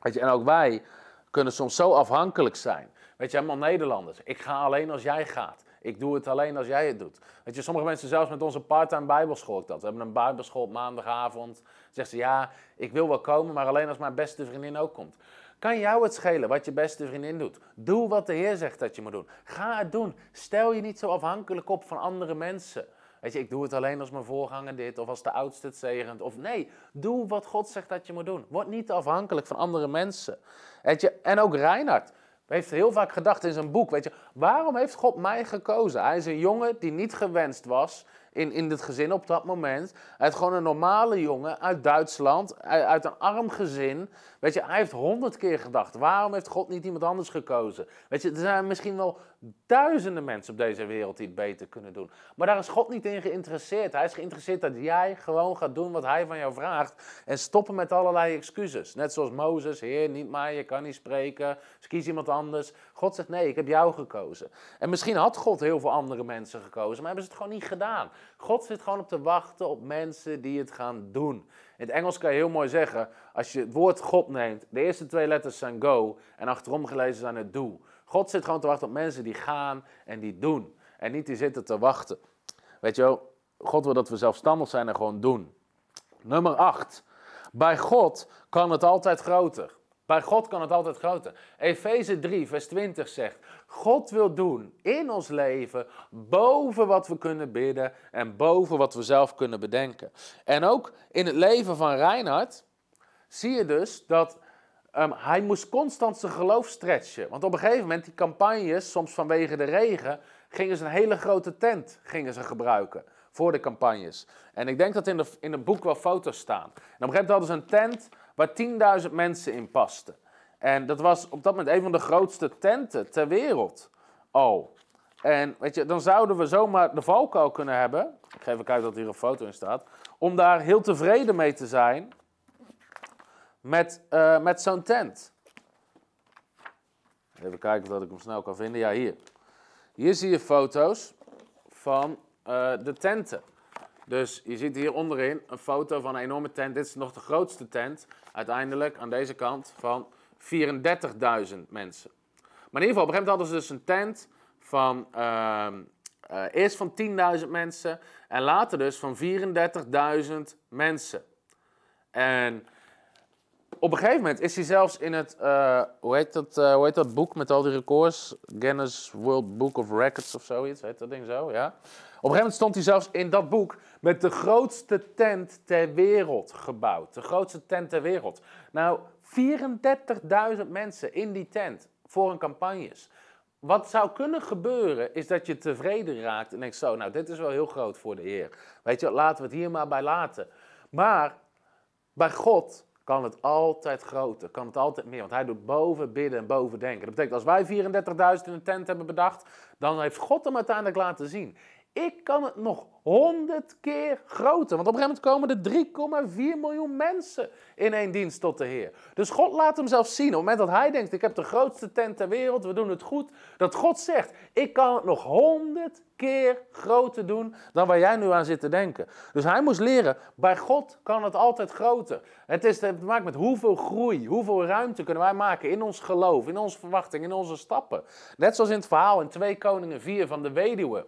Weet je, en ook wij kunnen soms zo afhankelijk zijn. Weet je, helemaal Nederlanders. Ik ga alleen als jij gaat. Ik doe het alleen als jij het doet. Weet je, sommige mensen, zelfs met onze part-time bijbelschool, ik dat. We hebben een bijbelschool op maandagavond. Zeggen ze, ja, ik wil wel komen, maar alleen als mijn beste vriendin ook komt. Kan jou het schelen wat je beste vriendin doet? Doe wat de Heer zegt dat je moet doen. Ga het doen. Stel je niet zo afhankelijk op van andere mensen. Weet je, ik doe het alleen als mijn voorganger dit, of als de oudste het zegent. Of nee, doe wat God zegt dat je moet doen. Word niet afhankelijk van andere mensen. Weet je, en ook Reinhard heeft heel vaak gedacht in zijn boek, weet je, waarom heeft God mij gekozen? Hij is een jongen die niet gewenst was in, in het gezin op dat moment. Hij is gewoon een normale jongen uit Duitsland, uit een arm gezin. Weet je, hij heeft honderd keer gedacht, waarom heeft God niet iemand anders gekozen? Weet je, er zijn misschien wel duizenden mensen op deze wereld die het beter kunnen doen. Maar daar is God niet in geïnteresseerd. Hij is geïnteresseerd dat jij gewoon gaat doen wat hij van jou vraagt. En stoppen met allerlei excuses. Net zoals Mozes, heer, niet mij, je kan niet spreken. Dus kies iemand anders. God zegt, nee, ik heb jou gekozen. En misschien had God heel veel andere mensen gekozen, maar hebben ze het gewoon niet gedaan. God zit gewoon op te wachten op mensen die het gaan doen. In het Engels kan je heel mooi zeggen, als je het woord God neemt, de eerste twee letters zijn go en achterom gelezen zijn het do. God zit gewoon te wachten op mensen die gaan en die doen. En niet die zitten te wachten. Weet je wel, God wil dat we zelfstandig zijn en gewoon doen. Nummer 8. Bij God kan het altijd groter. Bij God kan het altijd groter. Efeze 3, vers 20 zegt: God wil doen in ons leven boven wat we kunnen bidden en boven wat we zelf kunnen bedenken. En ook in het leven van Reinhard zie je dus dat ehm, hij moest constant zijn geloof stretchen. Want op een gegeven moment, die campagnes, soms vanwege de regen, gingen ze een hele grote tent gingen ze gebruiken voor de campagnes. En ik denk dat in, de, in het boek wel foto's staan. En op een gegeven moment hadden ze een tent waar 10.000 mensen in pasten. En dat was op dat moment een van de grootste tenten ter wereld al. En weet je, dan zouden we zomaar de valkuil kunnen hebben. Ik geef even kijken dat hier een foto in staat. Om daar heel tevreden mee te zijn met, uh, met zo'n tent. Even kijken of ik hem snel kan vinden. Ja, hier. Hier zie je foto's van uh, de tenten. Dus je ziet hier onderin een foto van een enorme tent. Dit is nog de grootste tent, uiteindelijk aan deze kant, van 34.000 mensen. Maar in ieder geval, op een gegeven moment hadden ze dus een tent van uh, uh, eerst van 10.000 mensen en later dus van 34.000 mensen. En op een gegeven moment is hij zelfs in het, uh, hoe, heet dat, uh, hoe heet dat boek met al die records? Guinness World Book of Records of zoiets, heet dat ding zo, ja? Op een gegeven moment stond hij zelfs in dat boek met de grootste tent ter wereld gebouwd. De grootste tent ter wereld. Nou, 34.000 mensen in die tent voor een campagnes. Wat zou kunnen gebeuren is dat je tevreden raakt en denkt zo, nou dit is wel heel groot voor de Heer. Weet je, laten we het hier maar bij laten. Maar bij God kan het altijd groter, kan het altijd meer. Want hij doet boven bidden en boven denken. Dat betekent als wij 34.000 in een tent hebben bedacht, dan heeft God hem uiteindelijk laten zien. Ik kan het nog honderd keer groter. Want op een gegeven moment komen er 3,4 miljoen mensen in één dienst tot de Heer. Dus God laat hem zelf zien. Op het moment dat hij denkt, ik heb de grootste tent ter wereld, we doen het goed. Dat God zegt, ik kan het nog honderd keer groter doen dan waar jij nu aan zit te denken. Dus hij moest leren, bij God kan het altijd groter. Het is te maken met hoeveel groei, hoeveel ruimte kunnen wij maken in ons geloof, in onze verwachting, in onze stappen. Net zoals in het verhaal in 2 Koningen 4 van de weduwe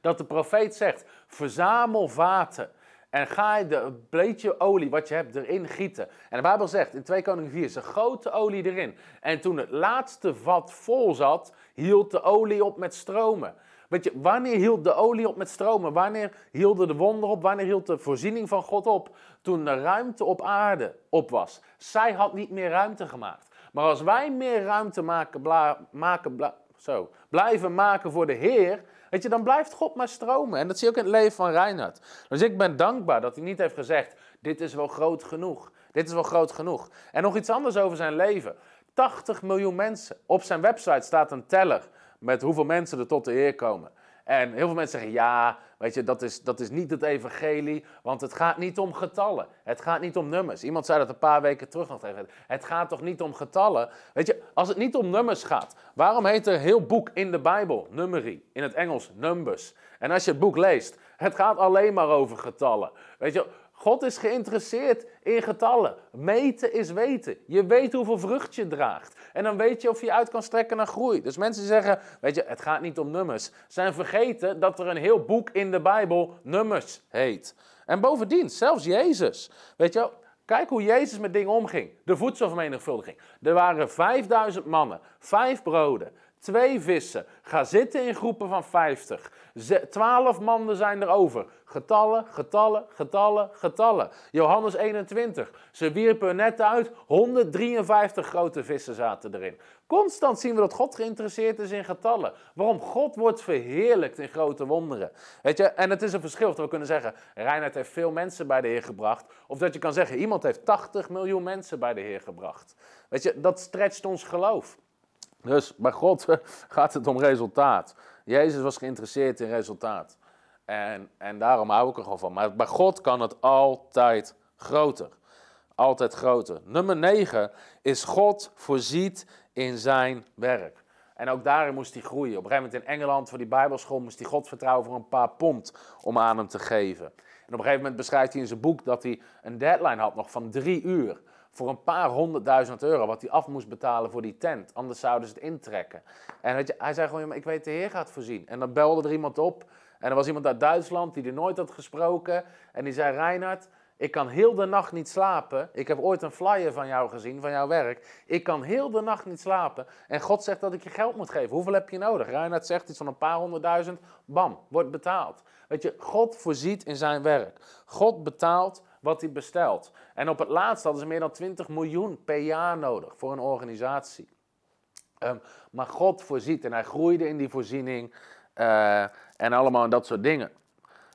dat de profeet zegt: verzamel vaten. En ga je de beetje olie wat je hebt erin gieten. En de Bijbel zegt in 2 Koningen 4, ze goten olie erin. En toen het laatste vat vol zat, hield de olie op met stromen. Weet je, wanneer hield de olie op met stromen? Wanneer hielden de wonder op? Wanneer hield de voorziening van God op? Toen de ruimte op aarde op was. Zij had niet meer ruimte gemaakt. Maar als wij meer ruimte maken, maken zo, blijven maken voor de Heer, Weet je, dan blijft God maar stromen. En dat zie je ook in het leven van Reinhard. Dus ik ben dankbaar dat hij niet heeft gezegd, dit is wel groot genoeg. Dit is wel groot genoeg. En nog iets anders over zijn leven. 80 miljoen mensen. Op zijn website staat een teller met hoeveel mensen er tot de Heer komen. En heel veel mensen zeggen, ja, weet je, dat is, dat is niet het evangelie, want het gaat niet om getallen. Het gaat niet om nummers. Iemand zei dat een paar weken terug nog tegen Het gaat toch niet om getallen? Weet je, als het niet om nummers gaat, waarom heet er heel boek in de Bijbel, nummerie, in het Engels, numbers? En als je het boek leest, het gaat alleen maar over getallen. Weet je, God is geïnteresseerd in getallen. Meten is weten. Je weet hoeveel vrucht je draagt. En dan weet je of je uit kan strekken naar groei. Dus mensen zeggen, weet je, het gaat niet om nummers. Zijn vergeten dat er een heel boek in de Bijbel nummers heet. En bovendien, zelfs Jezus. Weet je, kijk hoe Jezus met dingen omging. De voedselvermenigvuldiging. Er waren 5000 mannen, vijf broden, twee vissen. Ga zitten in groepen van 50. Twaalf mannen zijn er over. Getallen, getallen, getallen, getallen. Johannes 21. Ze wierpen er net uit. 153 grote vissen zaten erin. Constant zien we dat God geïnteresseerd is in getallen. Waarom? God wordt verheerlijkt in grote wonderen. Weet je, en het is een verschil. Dat we kunnen zeggen, Reinhard heeft veel mensen bij de Heer gebracht. Of dat je kan zeggen, iemand heeft 80 miljoen mensen bij de Heer gebracht. Weet je, dat stretcht ons geloof. Dus bij God <laughs> gaat het om resultaat. Jezus was geïnteresseerd in resultaat. En, en daarom hou ik er gewoon van. Maar bij God kan het altijd groter. Altijd groter. Nummer 9 is God voorziet in zijn werk. En ook daarin moest hij groeien. Op een gegeven moment in Engeland voor die Bijbelschool moest hij God vertrouwen voor een paar pond om aan hem te geven. En op een gegeven moment beschrijft hij in zijn boek dat hij een deadline had nog van drie uur voor een paar honderdduizend euro wat hij af moest betalen voor die tent. Anders zouden ze het intrekken. En hij zei gewoon, ik weet de Heer gaat voorzien. En dan belde er iemand op. En er was iemand uit Duitsland die er nooit had gesproken. En die zei, Reinhard, Ik kan heel de nacht niet slapen. Ik heb ooit een flyer van jou gezien, van jouw werk. Ik kan heel de nacht niet slapen. En God zegt dat ik je geld moet geven. Hoeveel heb je nodig? Reinhard zegt iets van een paar honderdduizend. Bam, wordt betaald. Weet je, God voorziet in zijn werk. God betaalt wat hij bestelt. En op het laatst hadden ze meer dan 20 miljoen per jaar nodig voor een organisatie. Ehm, maar God voorziet en hij groeide in die voorziening uh, en allemaal dat soort dingen.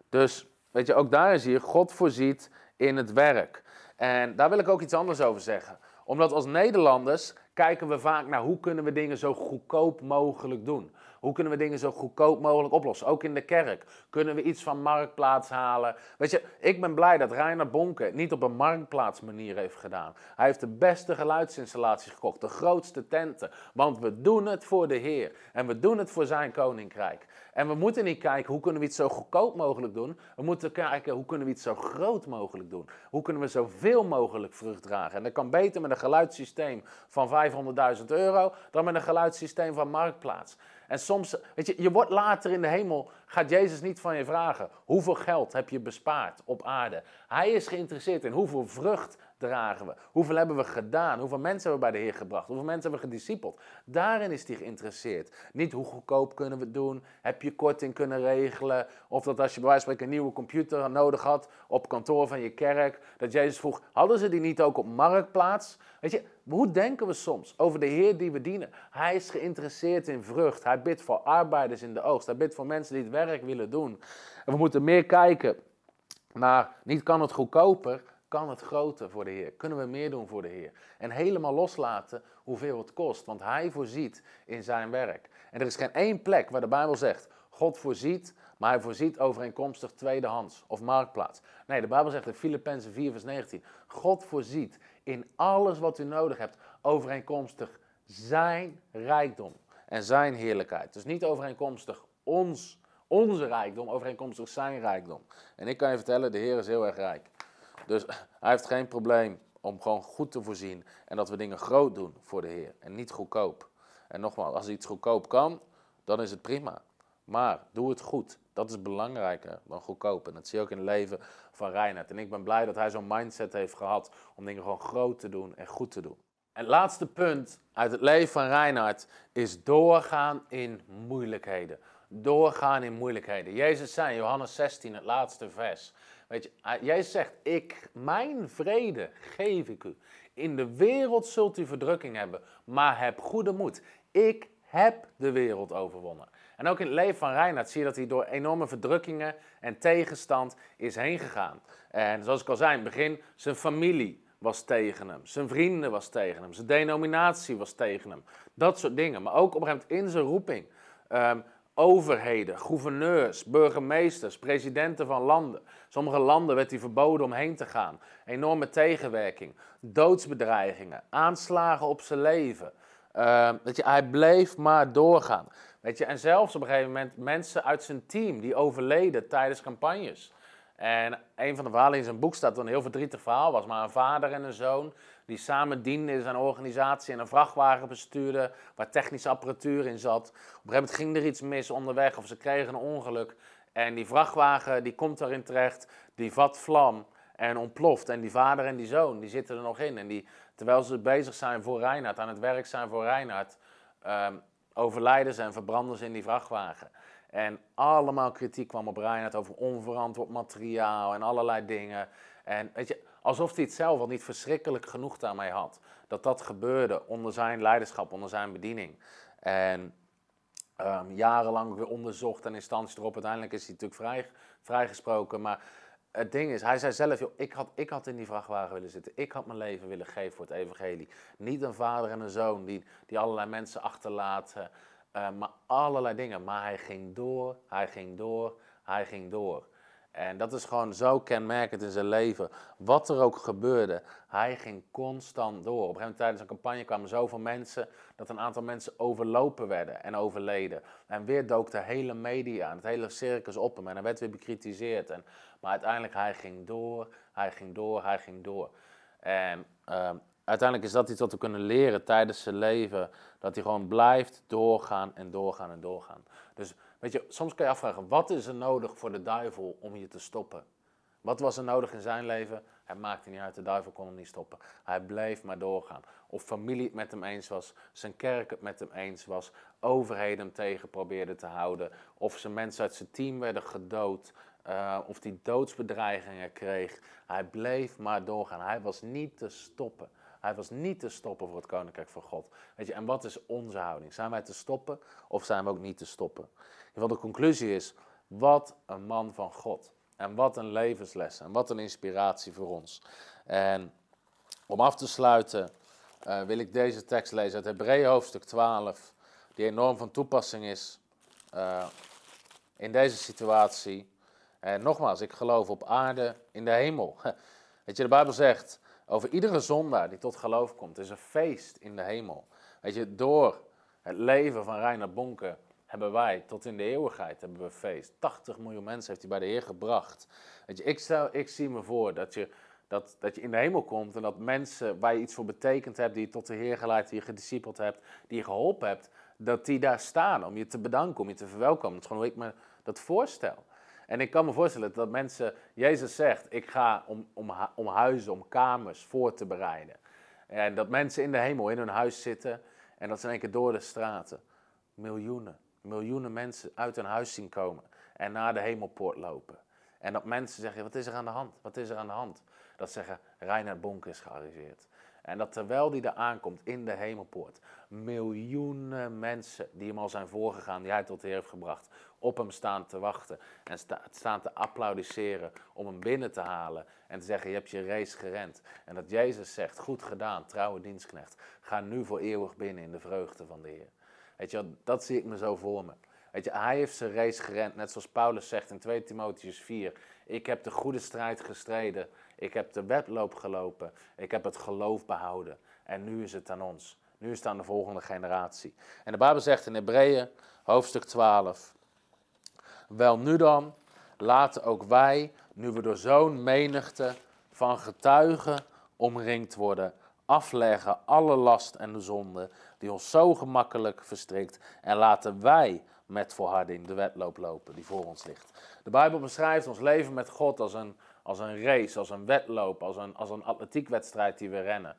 Dus weet je, ook daar zie je, God voorziet in het werk. En daar wil ik ook iets anders over zeggen. Omdat als Nederlanders kijken we vaak naar hoe kunnen we dingen zo goedkoop mogelijk doen. Hoe kunnen we dingen zo goedkoop mogelijk oplossen? Ook in de kerk. Kunnen we iets van marktplaats halen? Weet je, ik ben blij dat Reiner Bonke het niet op een marktplaatsmanier heeft gedaan. Hij heeft de beste geluidsinstallaties gekocht, de grootste tenten. Want we doen het voor de Heer. En we doen het voor zijn koninkrijk. En we moeten niet kijken hoe kunnen we iets zo goedkoop mogelijk doen. We moeten kijken hoe kunnen we iets zo groot mogelijk doen. Hoe kunnen we zoveel mogelijk vrucht dragen. En dat kan beter met een geluidssysteem van 500.000 euro dan met een geluidssysteem van Marktplaats. En soms, weet je, je wordt later in de hemel, gaat Jezus niet van je vragen, hoeveel geld heb je bespaard op aarde? Hij is geïnteresseerd in hoeveel vrucht dragen we? Hoeveel hebben we gedaan? Hoeveel mensen hebben we bij de Heer gebracht? Hoeveel mensen hebben we gediscipeld? Daarin is hij geïnteresseerd. Niet hoe goedkoop kunnen we doen? Heb je korting kunnen regelen? Of dat als je bij wijze van spreken een nieuwe computer nodig had op kantoor van je kerk, dat Jezus vroeg, hadden ze die niet ook op marktplaats? Weet je, hoe denken we soms over de Heer die we dienen? Hij is geïnteresseerd in vrucht. Hij bidt voor arbeiders in de oogst. Hij bidt voor mensen die het werk willen doen. En we moeten meer kijken naar, niet kan het goedkoper, kan het groter voor de Heer? Kunnen we meer doen voor de Heer? En helemaal loslaten hoeveel het kost, want Hij voorziet in zijn werk. En er is geen één plek waar de Bijbel zegt, God voorziet, maar Hij voorziet overeenkomstig tweedehands of marktplaats. Nee, de Bijbel zegt in Filippenzen 4 vers 19, God voorziet in alles wat u nodig hebt overeenkomstig zijn rijkdom en zijn heerlijkheid. Dus niet overeenkomstig ons, onze rijkdom, overeenkomstig zijn rijkdom. En ik kan je vertellen, de Heer is heel erg rijk. Dus <laughs> hij heeft geen probleem om gewoon goed te voorzien en dat we dingen groot doen voor de Heer en niet goedkoop. En nogmaals, als iets goedkoop kan, dan is het prima. Maar doe het goed. Dat is belangrijker dan goedkoop. En dat zie je ook in het leven van Reinhard. En ik ben blij dat hij zo'n mindset heeft gehad om dingen gewoon groot te doen en goed te doen. En het laatste punt uit het leven van Reinhard is doorgaan in moeilijkheden. Doorgaan in moeilijkheden. Jezus zei in Johannes 16, het laatste vers. Weet je, Jezus zegt, ik, mijn vrede geef ik u. In de wereld zult u verdrukking hebben, maar heb goede moed. Ik heb de wereld overwonnen. En ook in het leven van Reinhard zie je dat hij door enorme verdrukkingen en tegenstand is heen gegaan. En zoals ik al zei in het begin, zijn familie was tegen hem. Zijn vrienden was tegen hem. Zijn denominatie was tegen hem. Dat soort dingen. Maar ook op een gegeven moment in zijn roeping. Um, overheden, gouverneurs, burgemeesters, presidenten van landen. Sommige landen werd hij verboden om heen te gaan. Enorme tegenwerking, doodsbedreigingen, aanslagen op zijn leven. Uh, je, hij bleef maar doorgaan. Weet je, en zelfs op een gegeven moment mensen uit zijn team die overleden tijdens campagnes. En een van de verhalen in zijn boek staat dat een heel verdrietig verhaal was. Maar een vader en een zoon die samen dienden in zijn organisatie en een vrachtwagen bestuurden waar technische apparatuur in zat. Op een gegeven moment ging er iets mis onderweg of ze kregen een ongeluk. En die vrachtwagen die komt daarin terecht, die vat vlam en ontploft. En die vader en die zoon die zitten er nog in. En die, terwijl ze bezig zijn voor Reinhard, aan het werk zijn voor Reinhard, um, overlijden ze en verbranden ze in die vrachtwagen. En allemaal kritiek kwam op Reinhard over onverantwoord materiaal en allerlei dingen. En weet je, alsof hij het zelf al niet verschrikkelijk genoeg daarmee had. Dat dat gebeurde onder zijn leiderschap, onder zijn bediening. En um, jarenlang weer onderzocht en instanties erop. Uiteindelijk is hij natuurlijk vrij, vrijgesproken. Maar het ding is, hij zei zelf, joh, ik, had, ik had in die vrachtwagen willen zitten. Ik had mijn leven willen geven voor het evangelie. Niet een vader en een zoon die, die allerlei mensen achterlaten. Uh, maar allerlei dingen. Maar hij ging door, hij ging door, hij ging door. En dat is gewoon zo kenmerkend in zijn leven. Wat er ook gebeurde, hij ging constant door. Op een gegeven moment tijdens een campagne kwamen zoveel mensen dat een aantal mensen overlopen werden en overleden. En weer dook de hele media aan, het hele circus op hem en hij werd weer bekritiseerd. En, maar uiteindelijk, hij ging door, hij ging door, hij ging door. En uh, uiteindelijk is dat iets wat we kunnen leren tijdens zijn leven. Dat hij gewoon blijft doorgaan en doorgaan en doorgaan. Dus Weet je, soms kan je afvragen, wat is er nodig voor de duivel om je te stoppen? Wat was er nodig in zijn leven? Hij maakte niet uit, de duivel kon hem niet stoppen. Hij bleef maar doorgaan. Of familie het met hem eens was, zijn kerk het met hem eens was, overheden hem tegen probeerden te houden, of zijn mensen uit zijn team werden gedood, uh, of hij doodsbedreigingen kreeg. Hij bleef maar doorgaan. Hij was niet te stoppen. Hij was niet te stoppen voor het koninkrijk van God. Weet je, en wat is onze houding? Zijn wij te stoppen of zijn we ook niet te stoppen? Geval de conclusie is, wat een man van God. En wat een levensles en wat een inspiratie voor ons. En om af te sluiten uh, wil ik deze tekst lezen uit Hebreeën hoofdstuk 12, die enorm van toepassing is uh, in deze situatie. En nogmaals, ik geloof op aarde in de hemel. <laughs> Weet je, de Bijbel zegt over iedere zondaar die tot geloof komt, is een feest in de hemel. Weet je, door het leven van Reiner Bonke hebben wij tot in de eeuwigheid hebben we feest. 80 miljoen mensen heeft hij bij de Heer gebracht. Weet je, ik, stel, ik zie me voor dat je, dat, dat je in de hemel komt en dat mensen waar je iets voor betekend hebt, die je tot de Heer geleid, die je gediscipeld hebt, die je geholpen hebt, dat die daar staan om je te bedanken, om je te verwelkomen. Dat is gewoon hoe ik me dat voorstel. En ik kan me voorstellen dat mensen, Jezus zegt, ik ga om, om, om huizen, om kamers voor te bereiden. En dat mensen in de hemel in hun huis zitten en dat ze in één keer door de straten, miljoenen, miljoenen mensen uit hun huis zien komen en naar de hemelpoort lopen. En dat mensen zeggen, wat is er aan de hand? Wat is er aan de hand? Dat zeggen, Reinhard Bonk is gearriveerd. En dat terwijl die daar aankomt in de hemelpoort, miljoenen mensen die hem al zijn voorgegaan, die hij tot de Heer heeft gebracht, op hem staan te wachten en staan te applaudisseren om hem binnen te halen en te zeggen, je hebt je race gerend. En dat Jezus zegt, goed gedaan, trouwe dienstknecht, ga nu voor eeuwig binnen in de vreugde van de Heer. Weet je, dat zie ik me zo voor me. Weet je, hij heeft zijn race gerend, net zoals Paulus zegt in 2 Timotheus 4. Ik heb de goede strijd gestreden, ik heb de wedloop gelopen, ik heb het geloof behouden. En nu is het aan ons. Nu is het aan de volgende generatie. En de Bijbel zegt in Hebreeën, hoofdstuk 12. Wel nu dan, laten ook wij, nu we door zo'n menigte van getuigen omringd worden, afleggen alle last en de zonde die ons zo gemakkelijk verstrikt. En laten wij met volharding de wedloop lopen die voor ons ligt. De Bijbel beschrijft ons leven met God als een, als een race, als een wedloop, als een, als een atletiekwedstrijd die we rennen.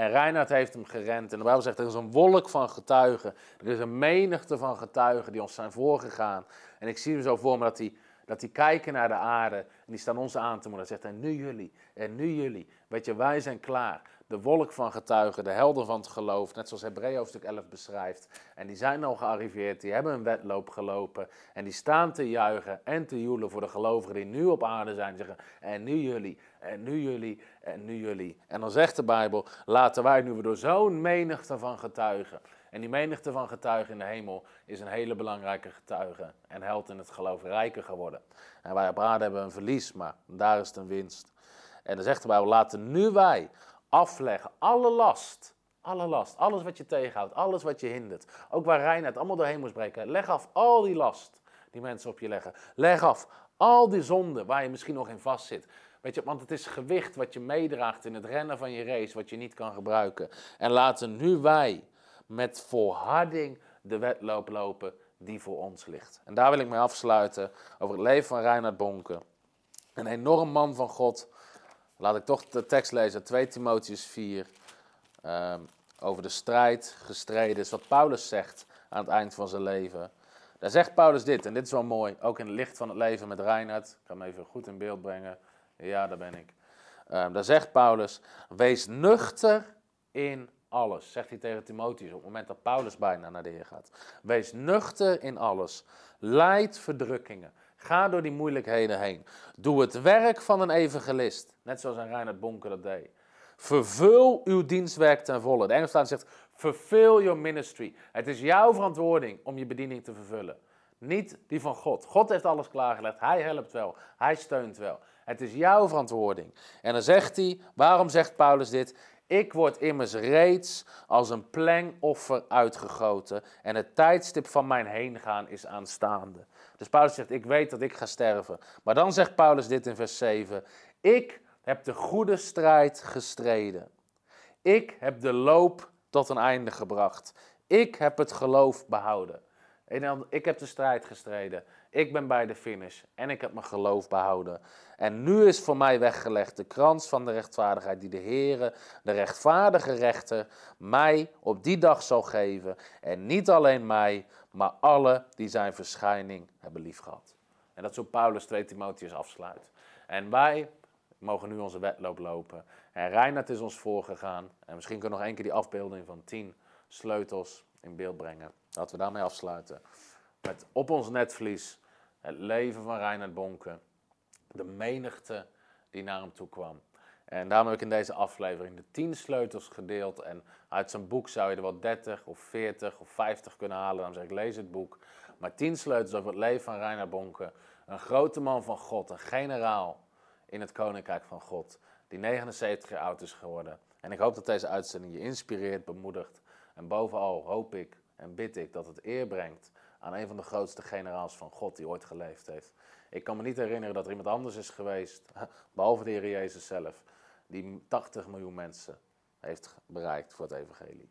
En Reinhard heeft hem gerend. En de Bijbel zegt, er is een wolk van getuigen. Er is een menigte van getuigen die ons zijn voorgegaan. En ik zie hem zo voor me dat die, dat die kijken naar de aarde. En die staan ons aan te moedigen. Hij zegt, en nu jullie, en nu jullie. Weet je, wij zijn klaar. De wolk van getuigen, de helden van het geloof. Net zoals Hebreeën hoofdstuk 11 beschrijft. En die zijn al gearriveerd, die hebben een wedloop gelopen. En die staan te juichen en te joelen voor de gelovigen die nu op aarde zijn. Zeggen, en nu jullie, en nu jullie, en nu jullie. En dan zegt de Bijbel, laten wij nu we door zo'n menigte van getuigen. En die menigte van getuigen in de hemel is een hele belangrijke getuige. En held in het geloof rijker geworden. En wij op aarde hebben een verlies, maar daar is het een winst. En dan zegt de Bijbel, laten nu wij afleggen alle last. Alle last, alles wat je tegenhoudt, alles wat je hindert. Ook waar Reinhard allemaal doorheen moest breken. Leg af al die last die mensen op je leggen. Leg af al die zonden waar je misschien nog in vast zit. Weet je, want het is gewicht wat je meedraagt in het rennen van je race, wat je niet kan gebruiken. En laten nu wij met volharding de wedloop lopen die voor ons ligt. En daar wil ik mee afsluiten over het leven van Reinhard Bonke. Een enorm man van God. Laat ik toch de tekst lezen, 2 Timotheus 4. Ehm, over de strijd gestreden is wat Paulus zegt aan het eind van zijn leven. Daar zegt Paulus dit, en dit is wel mooi, ook in het licht van het leven met Reinhard. Ik kan hem even goed in beeld brengen. Ja, daar ben ik. Um, daar zegt Paulus: Wees nuchter in alles. Zegt hij tegen Timotheus op het moment dat Paulus bijna naar de Heer gaat. Wees nuchter in alles. Leid verdrukkingen. Ga door die moeilijkheden heen. Doe het werk van een evangelist. Net zoals een Reinhard Bonker dat deed. Vervul uw dienstwerk ten volle. De Engelse zegt: Fulfill your ministry. Het is jouw verantwoording om je bediening te vervullen. Niet die van God. God heeft alles klaargelegd. Hij helpt wel. Hij steunt wel. Het is jouw verantwoording. En dan zegt hij, waarom zegt Paulus dit? Ik word immers reeds als een plengoffer uitgegoten en het tijdstip van mijn heengaan is aanstaande. Dus Paulus zegt, ik weet dat ik ga sterven. Maar dan zegt Paulus dit in vers 7, ik heb de goede strijd gestreden. Ik heb de loop tot een einde gebracht. Ik heb het geloof behouden. En dan, ik heb de strijd gestreden. Ik ben bij de finish. En ik heb mijn geloof behouden. En nu is voor mij weggelegd de krans van de rechtvaardigheid die de Heere, de rechtvaardige rechter, mij op die dag zal geven. En niet alleen mij, maar alle die zijn verschijning hebben liefgehad. En dat hoe Paulus 2 Timotheus afsluit. En wij mogen nu onze wedloop lopen. En Reinhard is ons voorgegaan. En misschien kunnen we nog één keer die afbeelding van tien sleutels in beeld brengen. Laten we daarmee afsluiten. Met op ons netvlies het leven van Reinhard Bonke. De menigte die naar hem toe kwam. En daarom heb ik in deze aflevering de tien sleutels gedeeld. En uit zijn boek zou je er wel 30 of 40 of 50 kunnen halen. Dan zeg ik, lees het boek. Maar tien sleutels over het leven van Reinhard Bonke. Een grote man van God, een generaal in het koninkrijk van God. Die 79 jaar oud is geworden. En ik hoop dat deze uitzending je inspireert, bemoedigt. En bovenal hoop ik en bid ik dat het eer brengt aan een van de grootste generaals van God die ooit geleefd heeft. Ik kan me niet herinneren dat er iemand anders is geweest, <laughs> behalve de Heer Jezus zelf, die 80 miljoen mensen heeft bereikt voor het evangelie.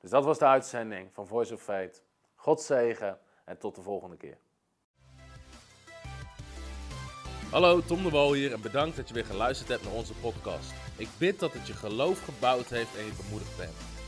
Dus dat was de uitzending van Voice of Faith. God zegen en tot de volgende keer. Hallo, Tom de Wol hier en bedankt dat je weer geluisterd hebt naar onze podcast. Ik bid dat het je geloof gebouwd heeft en je bemoedigd bent.